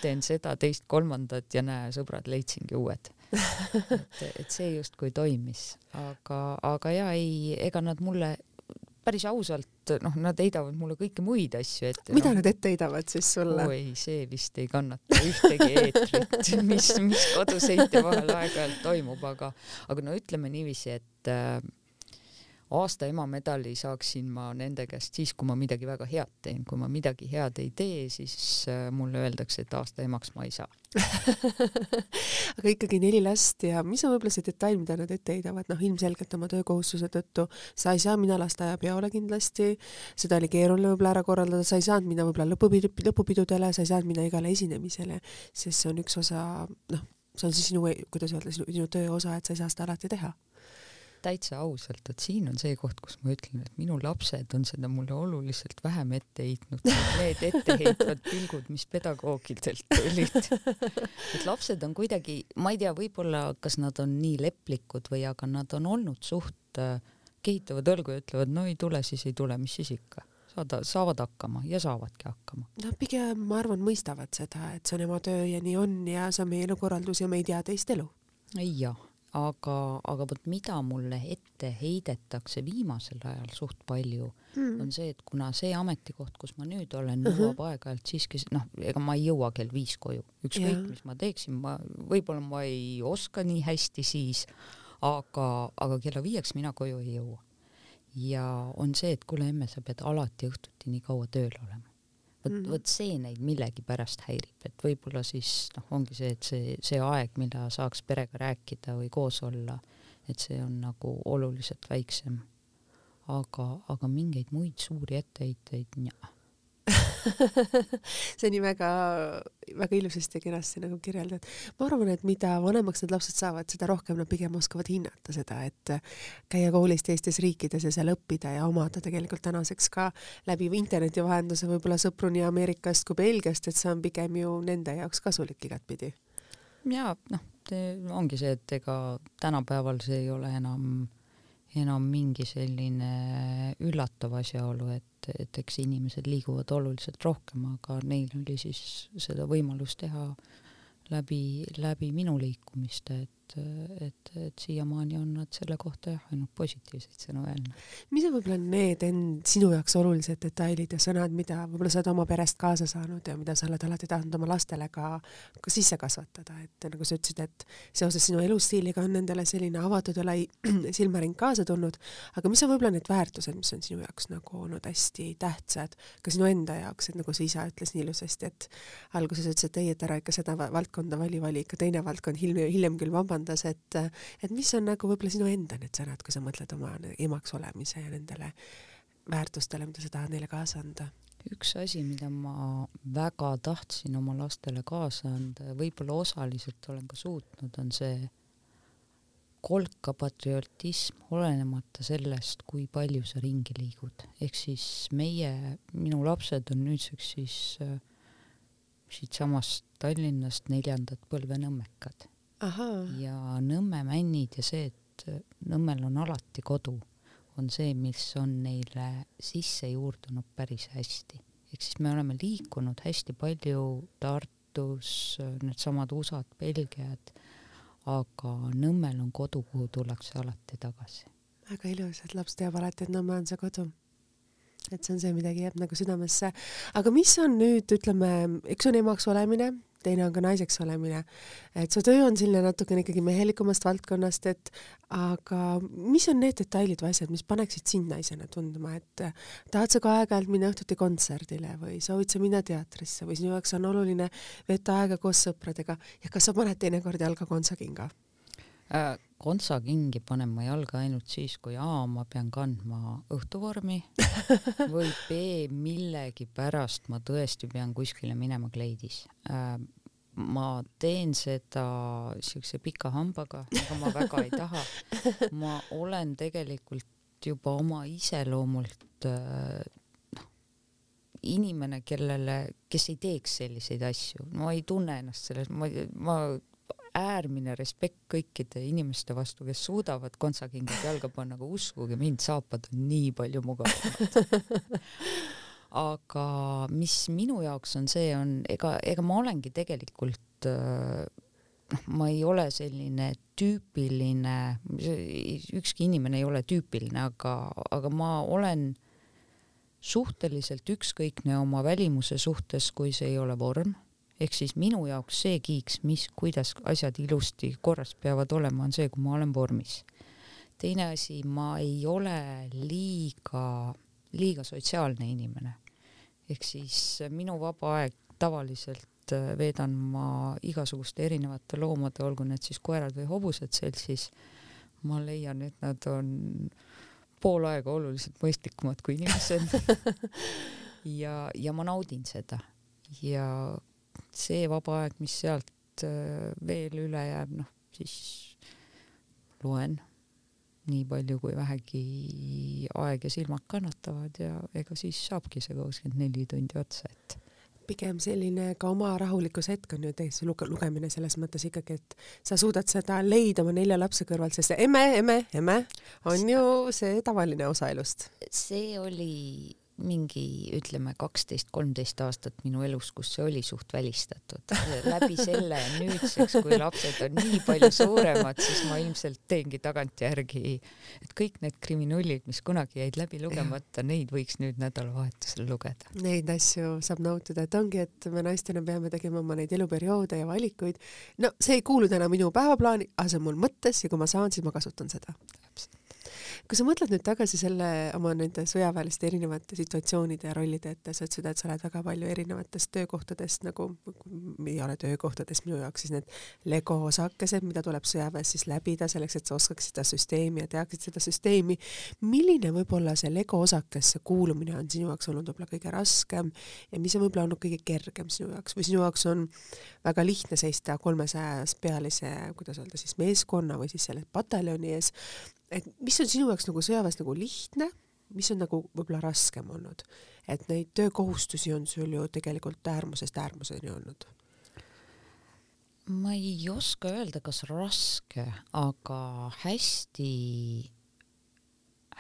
teen seda, teist, kolmandat ja näe, sõbrad, leidsingi uued. et, et see justkui toimis, aga, aga ja ei, ega nad mulle päris ausalt, noh, nad heidavad mulle kõiki muid asju ette. mida no. nad ette heidavad siis sulle? oi, see vist ei kannata ühtegi eetrit, mis, mis koduseinte vahel aeg-ajalt toimub, aga, aga no ütleme niiviisi, et äh, aasta ema medali saaksin ma nende käest siis, kui ma midagi väga head teen, kui ma midagi head ei tee, siis äh, mulle öeldakse, et aasta emaks ma ei saa. Aga ikkagi neli last ja mis on võib-olla see detail, mida nad ette heidavad, noh ilmselgelt oma töökohustuse tõttu sa ei saa minna lasteaiapeole kindlasti, seda oli keeruline võib-olla ära korraldada, sa ei saanud minna võib-olla lõpupidu, lõpupidudele, sa ei saanud minna igale esinemisele, sest see on üks osa, noh, see on siis sinu, kuidas öelda, sinu töö osa, et sa ei saa seda alati teha täitsa ausalt, et siin on see koht, kus ma ütlen, et minu lapsed on seda mulle oluliselt vähem ette heitnud kui need etteheitvad pilgud, mis pedagoogidelt tulid. et lapsed on kuidagi, ma ei tea, võib-olla kas nad on nii leplikud või, aga nad on olnud suht äh, kehitavad õlgu ja ütlevad, no ei tule, siis ei tule, mis siis ikka saada, saavad hakkama ja saavadki hakkama. no pigem ma arvan, mõistavad seda, et see on ema töö ja nii on ja see on meie elukorraldus ja me ei tea teist elu. jah, aga, aga vot mida mulle ette heidetakse viimasel ajal suht palju mm., on see, et kuna see ametikoht, kus ma nüüd olen, nõuab uh -huh. aeg-ajalt siiski noh, ega ma ei jõua kell viis koju, ükskõik mis ma teeksin, ma võib-olla ma ei oska nii hästi siis, aga, aga kella viieks mina koju ei jõua. ja on see, et kuule emme, sa pead alati õhtuti nii kaua tööl olema vot mm -hmm., vot see neid millegipärast häirib, et võib-olla siis noh, ongi see, et see, see aeg, mida saaks perega rääkida või koos olla, et see on nagu oluliselt väiksem. aga, aga mingeid muid suuri etteheiteid, see nii väga, väga ilusasti ja kenasti nagu kirjeldad. ma arvan, et mida vanemaks need lapsed saavad, seda rohkem nad pigem oskavad hinnata seda, et käia koolis teistes riikides ja seal õppida ja omada tegelikult tänaseks ka läbi interneti vahenduse võib-olla sõpru nii Ameerikast kui Belgiast, et see on pigem ju nende jaoks kasulik igatpidi. ja noh, ongi see, et ega tänapäeval see ei ole enam enam mingi selline üllatav asjaolu, et, et eks inimesed liiguvad oluliselt rohkem, aga neil oli siis seda võimalust teha läbi, läbi minu liikumiste, et et, et, et siiamaani on nad selle kohta jah, ainult positiivseid sõnu öelnud. mis on võib-olla need end, sinu jaoks olulised detailid ja sõnad, mida võib-olla sa oled oma perest kaasa saanud ja mida sa oled alati tahtnud oma lastele ka, ka sisse kasvatada, et nagu sa ütlesid, et seoses sinu elustiiliga on nendele selline avatud ja lai silmaring kaasa tulnud, aga mis on võib-olla need väärtused, mis on sinu jaoks nagu olnud hästi tähtsad ka sinu enda jaoks, et nagu su isa ütles nii ilusasti, et alguses ütles, et ei, et ära ikka seda valdkonda vali, vali ikka teine valdkond, hiljem, hiljem küll vabandust, vabandas, et, et mis on nagu võib-olla sinu enda need sõnad, kui sa mõtled oma emaks olemise ja nendele väärtustele, mida sa tahad neile kaasa anda? üks asi, mida ma väga tahtsin oma lastele kaasa anda ja võib-olla osaliselt olen ka suutnud, on see kolka patriotism, olenemata sellest, kui palju sa ringi liigud. ehk siis meie, minu lapsed on nüüdseks siis äh, siitsamast Tallinnast neljandad põlve nõmmekad ja Nõmme männid ja see, et Nõmmel on alati kodu, on see, mis on neile sisse juurdunud päris hästi. ehk siis me oleme liikunud hästi palju Tartus, needsamad USA-d, Belgiad, aga Nõmmel on kodu, kuhu tullakse alati tagasi. väga ilus, et laps teab alati, et Nõmme on see kodu et see on see, midagi jääb nagu südamesse. aga mis on nüüd, ütleme, üks on emaks olemine, teine on ka naiseks olemine. et su töö on selline natukene ikkagi mehelikumast valdkonnast, et aga mis on need detailid või asjad, mis paneksid sind naisena tundma, et tahad sa ka aeg-ajalt minna õhtuti kontserdile või soovid sa minna teatrisse või sinu jaoks on oluline veeta aega koos sõpradega ja kas sa paned teinekord jalga kontsakinga? Kontsakingi panen ma jalga ainult siis, kui A ma pean kandma õhtuvormi või B millegipärast ma tõesti pean kuskile minema kleidis äh,. ma teen seda siukse pika hambaga, aga ma väga ei taha. ma olen tegelikult juba oma iseloomult äh, noh, inimene, kellele, kes ei teeks selliseid asju, ma ei tunne ennast selles, ma, ma äärmine respekt kõikide inimeste vastu, kes suudavad kontsakingad jalga panna, aga uskuge mind, saapad on nii palju mugavamad. Aga mis minu jaoks on see, on ega, ega ma olengi tegelikult noh, ma ei ole selline tüüpiline, ükski inimene ei ole tüüpiline, aga, aga ma olen suhteliselt ükskõikne oma välimuse suhtes, kui see ei ole vorm ehk siis minu jaoks see kiiks, mis, kuidas asjad ilusti korras peavad olema, on see, kui ma olen vormis. teine asi, ma ei ole liiga, liiga sotsiaalne inimene. ehk siis minu vaba aeg tavaliselt äh, veedan ma igasuguste erinevate loomade, olgu need siis koerad või hobused seltsis. ma leian, et nad on pool aega oluliselt mõistlikumad kui inimesed ja, ja ma naudin seda ja see vaba aeg, mis sealt äh, veel üle jääb, noh siis loen nii palju, kui vähegi aeg ja silmad kannatavad ja ega siis saabki see kakskümmend neli tundi otsa, et pigem selline ka oma rahulikkushetk on ju täiesti luge-, lugemine selles mõttes ikkagi, et sa suudad seda leida oma nelja lapse kõrvalt, sest emme, emme, emme on ju see tavaline osa elust. see oli mingi ütleme kaksteist, kolmteist aastat minu elus, kus see oli suht välistatud. läbi selle nüüdseks, kui lapsed on nii palju suuremad, siis ma ilmselt teengi tagantjärgi, et kõik need kriminullid, mis kunagi jäid läbi lugemata, neid võiks nüüd nädalavahetusel lugeda. Neid asju saab nautida, et ongi, et me naistena peame tegema oma neid eluperioode ja valikuid. no see ei kuulu täna minu päevaplaani, aga see on mul mõttes ja kui ma saan, siis ma kasutan seda kui sa mõtled nüüd tagasi selle oma nende sõjaväeliste erinevate situatsioonide ja rollide ette, sa ütlesid, et sa oled väga palju erinevatest töökohtadest nagu, ei ole töökohtadest minu jaoks siis need lego osakesed, mida tuleb sõjaväes siis läbida selleks, et sa oskaksid seda süsteemi ja teaksid seda süsteemi. milline võib-olla see lego osakesse kuulumine on sinu jaoks olnud võib-olla kõige raskem ja mis on võib-olla olnud kõige kergem sinu jaoks või sinu jaoks on väga lihtne seista kolmesajas pealise, kuidas öelda siis meeskonna või siis selle pataljoni ees et mis on sinu jaoks nagu sõjaväes nagu lihtne, mis on nagu võib-olla raskem olnud, et neid töökohustusi on sul ju tegelikult äärmusest äärmuseni olnud? ma ei oska öelda, kas raske, aga hästi,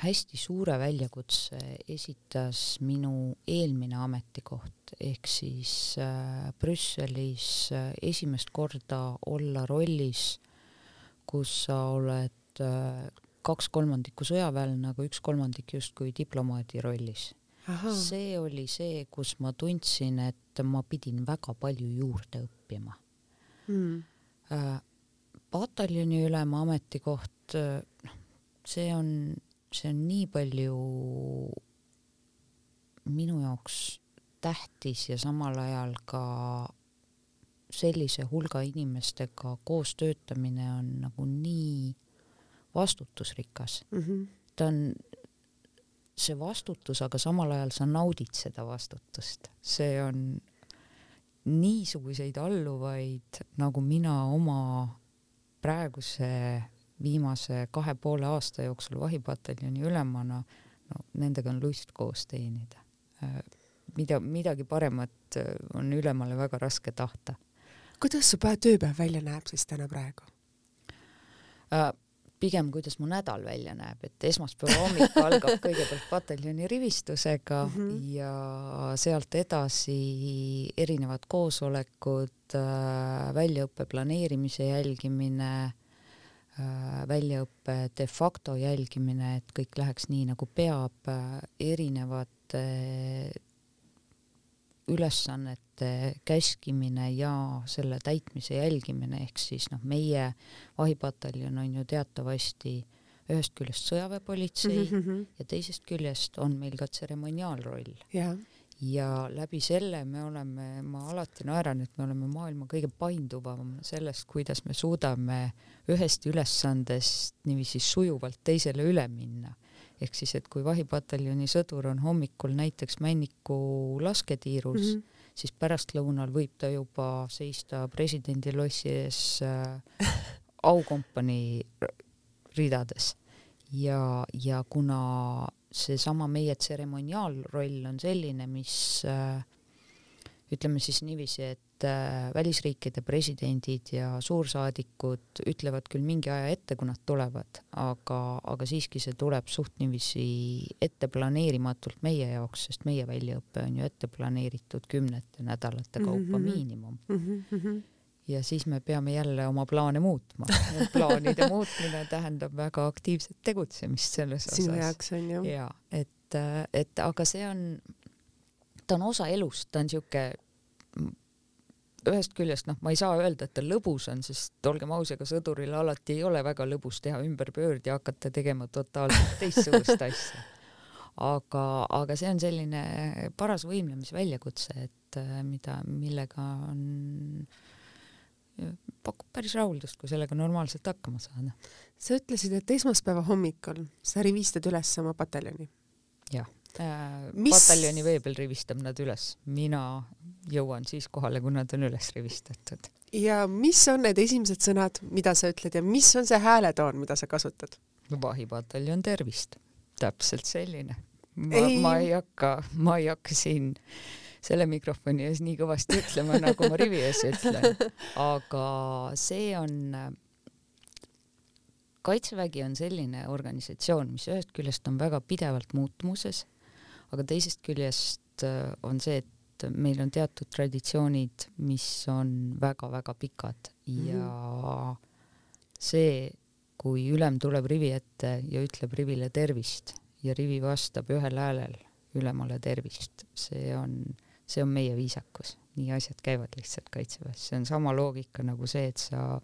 hästi suure väljakutse esitas minu eelmine ametikoht. Ehk siis äh, Brüsselis äh, esimest korda olla rollis, kus sa oled äh, kaks kolmandikku sõjaväelane, aga üks kolmandik justkui diplomaadi rollis. see oli see, kus ma tundsin, et ma pidin väga palju juurde õppima. Äh, pataljoni ülema ametikoht, noh, see on, see on nii palju minu jaoks tähtis ja samal ajal ka sellise hulga inimestega koos töötamine on nagu nii vastutusrikas mm. -hmm. ta on see vastutus, aga samal ajal sa naudid seda vastutust, see on niisuguseid alluvaid, nagu mina oma praeguse viimase kahe poole aasta jooksul vahipataljoni ülemana, no nendega on lust koos teenida. mida, midagi paremat on ülemale väga raske tahta. kuidas su tööpäev välja näeb siis täna praegu äh,? Pigem kuidas mu nädal välja näeb, et esmaspäeva hommik algab kõigepealt pataljoni rivistusega mm -hmm. ja sealt edasi erinevad koosolekud, äh, väljaõppe planeerimise jälgimine, äh, väljaõppe de facto jälgimine, et kõik läheks nii nagu peab, äh, erinevate ülesannete käskimine ja selle täitmise jälgimine, ehk siis noh, meie vahipataljon on ju teatavasti ühest küljest sõjaväepolitsei mm -hmm. ja teisest küljest on meil ka tseremoniaalroll yeah. ja läbi selle me oleme, ma alati naeran, et me oleme maailma kõige painduvam sellest, kuidas me suudame ühest ülesandest niiviisi sujuvalt teisele üle minna ehk siis, et kui vahipataljoni sõdur on hommikul näiteks Männiku lasketiirus mm, -hmm. Siis pärastlõunal võib ta juba seista presidendi lossi ees äh, aukompanii ridades. Ja, ja kuna seesama meie tseremoniaalroll on selline, mis äh, ütleme siis niiviisi, et äh, välisriikide presidendid ja suursaadikud ütlevad küll mingi aja ette, kui nad tulevad, aga, aga siiski see tuleb suht niiviisi ette planeerimatult meie jaoks, sest meie väljaõpe on ju ette planeeritud kümnete nädalate kaupa mm -hmm. miinimum mm. -hmm ja siis me peame jälle oma plaane muutma. plaanide muutmine tähendab väga aktiivset tegutsemist selles osas. sinu jaoks on ju. ja et, et aga see on ta on osa elust, ta on sihuke ühest küljest noh, ma ei saa öelda, et ta lõbus on, sest olgem aus, ega sõduril alati ei ole väga lõbus teha ümberpöörd ja hakata tegema totaalselt teistsugust asja. aga, aga see on selline paras võimlemisväljakutse, et äh, mida, millega on, pakub päris rahuldust, kui sellega normaalselt hakkama saada. sa ütlesid, et esmaspäeva hommikul sa rivistad üles oma pataljoni. jah Äh, Mis... pataljoni vee peal rivistab nad üles, mina jõuan siis kohale, kui nad on üles rivistatud. ja mis on need esimesed sõnad, mida sa ütled ja mis on see hääletoon, mida sa kasutad? vahipataljon tervist, täpselt selline. ma, ma ei hakka, ma ei hakka siin selle mikrofoni ees nii kõvasti ütlema, nagu ma rivi ees ütlen, aga see on kaitsevägi on selline organisatsioon, mis ühest küljest on väga pidevalt muutumuses aga teisest küljest äh, on see, et meil on teatud traditsioonid, mis on väga-väga pikad. Ja mm. see, kui ülem tuleb rivi ette ja ütleb rivile tervist ja rivi vastab ühel häälel ülemale tervist, see on, see on meie viisakus, nii asjad käivad lihtsalt kaitseväes, see on sama loogika nagu see, et sa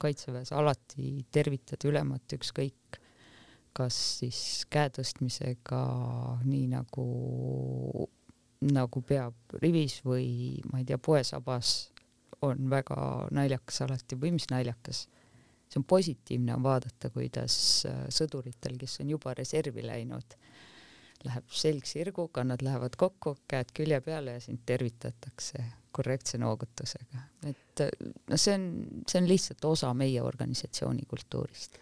kaitseväes alati tervitad ülemat ükskõik kas siis käe tõstmisega nii nagu, nagu peab rivis või ma ei tea, poesabas on väga naljakas alati või mis naljakas, see on positiivne on vaadata, kuidas äh, sõduritel, kes on juba reservi läinud, läheb selg sirguga, nad lähevad kokku, käed külje peale ja sind tervitatakse korrektse noogutusega. et no see on, see on lihtsalt osa meie organisatsiooni kultuurist.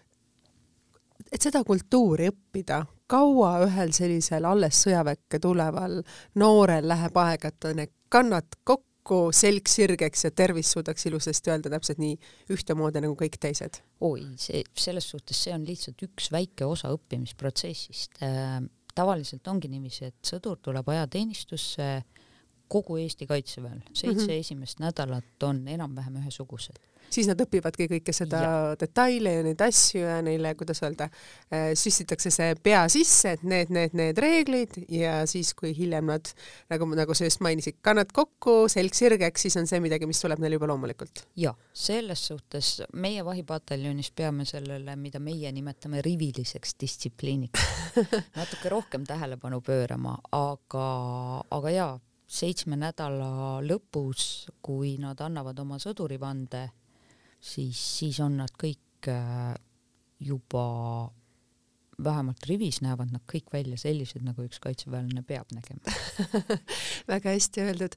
Et seda kultuuri õppida, kaua ühel sellisel alles sõjaväkke tuleval noorel läheb aega, et ta need kannad kokku, selg sirgeks ja tervis suudaks ilusasti öelda täpselt nii ühtemoodi nagu kõik teised? oi, see, selles suhtes see on lihtsalt üks väike osa õppimisprotsessist äh, tavaliselt ongi niiviisi, et sõdur tuleb ajateenistusse kogu Eesti kaitseväel, seitse mm -hmm. esimest nädalat on enam-vähem ühesugused siis nad õpivadki kõike seda ja. detaile ja neid asju ja neile, kuidas öelda, äh, süstitakse see pea sisse, et need, need, need reeglid ja siis, kui hiljem nad, nagu, nagu sa just mainisid, kannad kokku, selg sirgeks, siis on see midagi, mis tuleb neil juba loomulikult. ja selles suhtes meie vahipataljonis peame sellele, mida meie nimetame riviliseks distsipliiniks natuke rohkem tähelepanu pöörama, aga, aga jaa, seitsme nädala lõpus, kui nad annavad oma sõdurivande siis, siis on nad kõik äh, juba vähemalt rivis näevad nad kõik välja sellised, nagu üks kaitseväelane peab nägema väga hästi öeldud.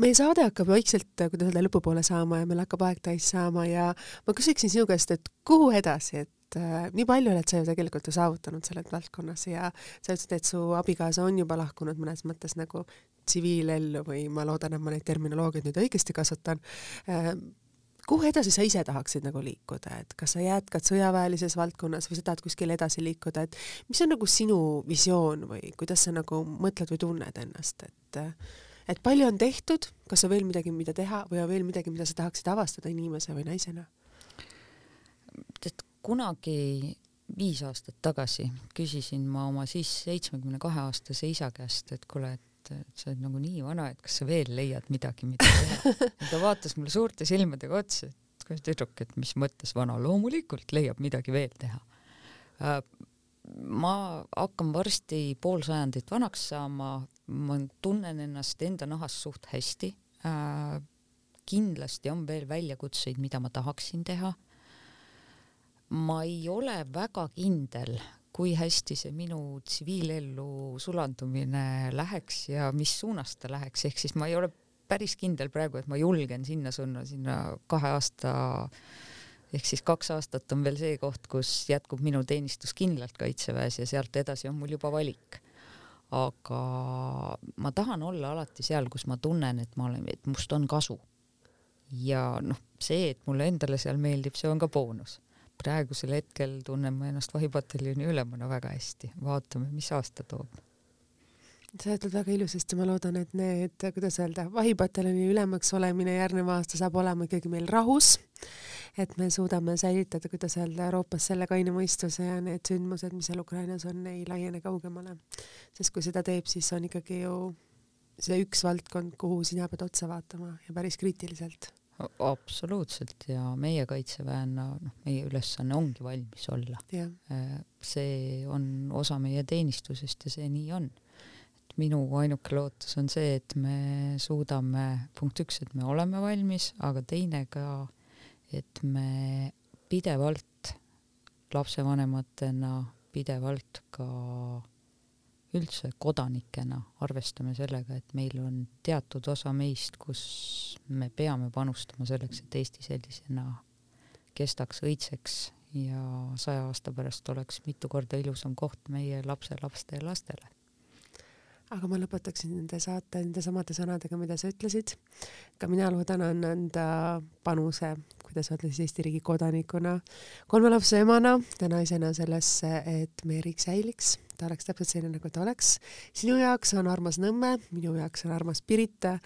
meie saade hakkab vaikselt, kuidas öelda, lõpupoole saama ja meil hakkab aeg täis saama ja ma küsiksin sinu käest, et kuhu edasi, et äh, nii palju oled sa ju tegelikult ju saavutanud selles valdkonnas ja sa ütlesid, et su abikaasa on juba lahkunud mõnes mõttes nagu tsiviilellu või ma loodan, et ma neid terminoloogiaid nüüd õigesti kasutan äh, kuhu edasi sa ise tahaksid nagu liikuda, et kas sa jätkad sõjaväelises valdkonnas või sa tahad kuskile edasi liikuda, et mis on nagu sinu visioon või kuidas sa nagu mõtled või tunned ennast, et et palju on tehtud, kas on veel midagi, mida teha või on veel midagi, mida sa tahaksid avastada inimese või naisena? tead, kunagi viis aastat tagasi küsisin ma oma siis seitsmekümne kahe aastase isa käest, et kuule, et et sa oled nagu nii vana, et kas sa veel leiad midagi, mida teha. ta vaatas mulle suurte silmadega otsa, et kuule tüdruk, et mis mõttes vana, loomulikult leiab midagi veel teha. Äh, ma hakkan varsti pool sajandit vanaks saama, ma tunnen ennast enda nahas suht hästi. Äh, kindlasti on veel väljakutseid, mida ma tahaksin teha. ma ei ole väga kindel, kui hästi see minu tsiviilellu sulandumine läheks ja mis suunas ta läheks, ehk siis ma ei ole päris kindel praegu, et ma julgen sinna sunna, sinna kahe aasta ehk siis kaks aastat on veel see koht, kus jätkub minu teenistus kindlalt Kaitseväes ja sealt edasi on mul juba valik. aga ma tahan olla alati seal, kus ma tunnen, et ma olen, et must on kasu. ja noh, see, et mulle endale seal meeldib, see on ka boonus praegusel hetkel tunnen ma ennast vahipataljoni ülemana väga hästi, vaatame, mis aasta toob. sa ütled väga ilusasti, ma loodan, et need, kuidas öelda, vahipataljoni ülemaks olemine järgnev aasta saab olema ikkagi meil rahus, et me suudame säilitada, kuidas öelda, Euroopas selle kaine mõistuse ja need sündmused, mis seal Ukrainas on, ei laiene kaugemale. sest kui seda teeb, siis on ikkagi ju see üks valdkond, kuhu sina pead otsa vaatama ja päris kriitiliselt absoluutselt ja meie kaitseväena, noh, meie ülesanne ongi valmis olla. Äh, see on osa meie teenistusest ja see nii on. et minu ainuke lootus on see, et me suudame, punkt üks, et me oleme valmis, aga teine ka, et me pidevalt lapsevanematena pidevalt ka üldse kodanikena arvestame sellega, et meil on teatud osa meist, kus me peame panustama selleks, et Eesti sellisena kestaks, õitseks ja saja aasta pärast oleks mitu korda ilusam koht meie lapselaste ja lastele aga ma lõpetaksin nende saate nende samade sõnadega, mida sa ütlesid. ka mina loodan anda panuse, kuidas öelda siis Eesti riigi kodanikuna, kolme lapse emana ja naisena sellesse, et meie riik säiliks ta oleks täpselt selline, nagu ta oleks. sinu jaoks on armas Nõmme, minu jaoks on armas Pirita,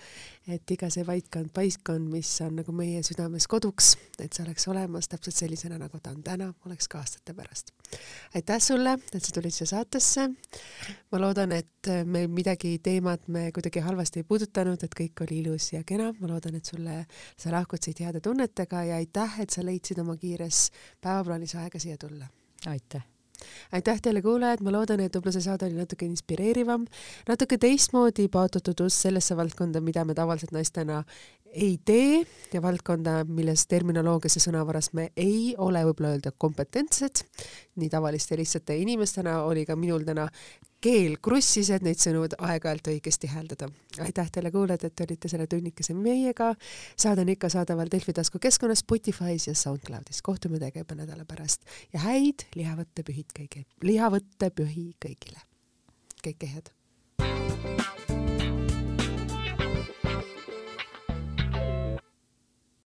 et iga see vaitkond, paiskond, mis on nagu meie südames koduks, et see oleks olemas täpselt sellisena, nagu ta on täna, oleks ka aastate pärast. aitäh sulle, et sa tulid siia saatesse. ma loodan, et me midagi teemat me kuidagi halvasti ei puudutanud, et kõik oli ilus ja kena. ma loodan, et sulle, sa lahkud siit heade tunnetega ja aitäh, et sa leidsid oma kiires päevaplaanis aega siia tulla. aitäh aitäh teile, kuulajad, ma loodan, et võib-olla see saade oli natuke inspireerivam, natuke teistmoodi paotatud usk sellesse valdkonda, mida me tavaliselt naistena ei tee ja valdkonda, milles terminoloogias ja sõnavaras me ei ole võib-olla öelda kompetentsed. nii tavaliste lihtsate inimestena oli ka minul täna keel krussis, et neid sõnu aeg-ajalt õigesti hääldada. aitäh teile, kuulajad, et olite selle tunnikese meiega. saade on ikka saadaval Delfi tasku keskkonnas, Spotify's ja SoundCloudis. kohtume teiega juba nädala pärast ja häid lihavõttepühid kõigile, lihavõttepühi kõigile. kõike head.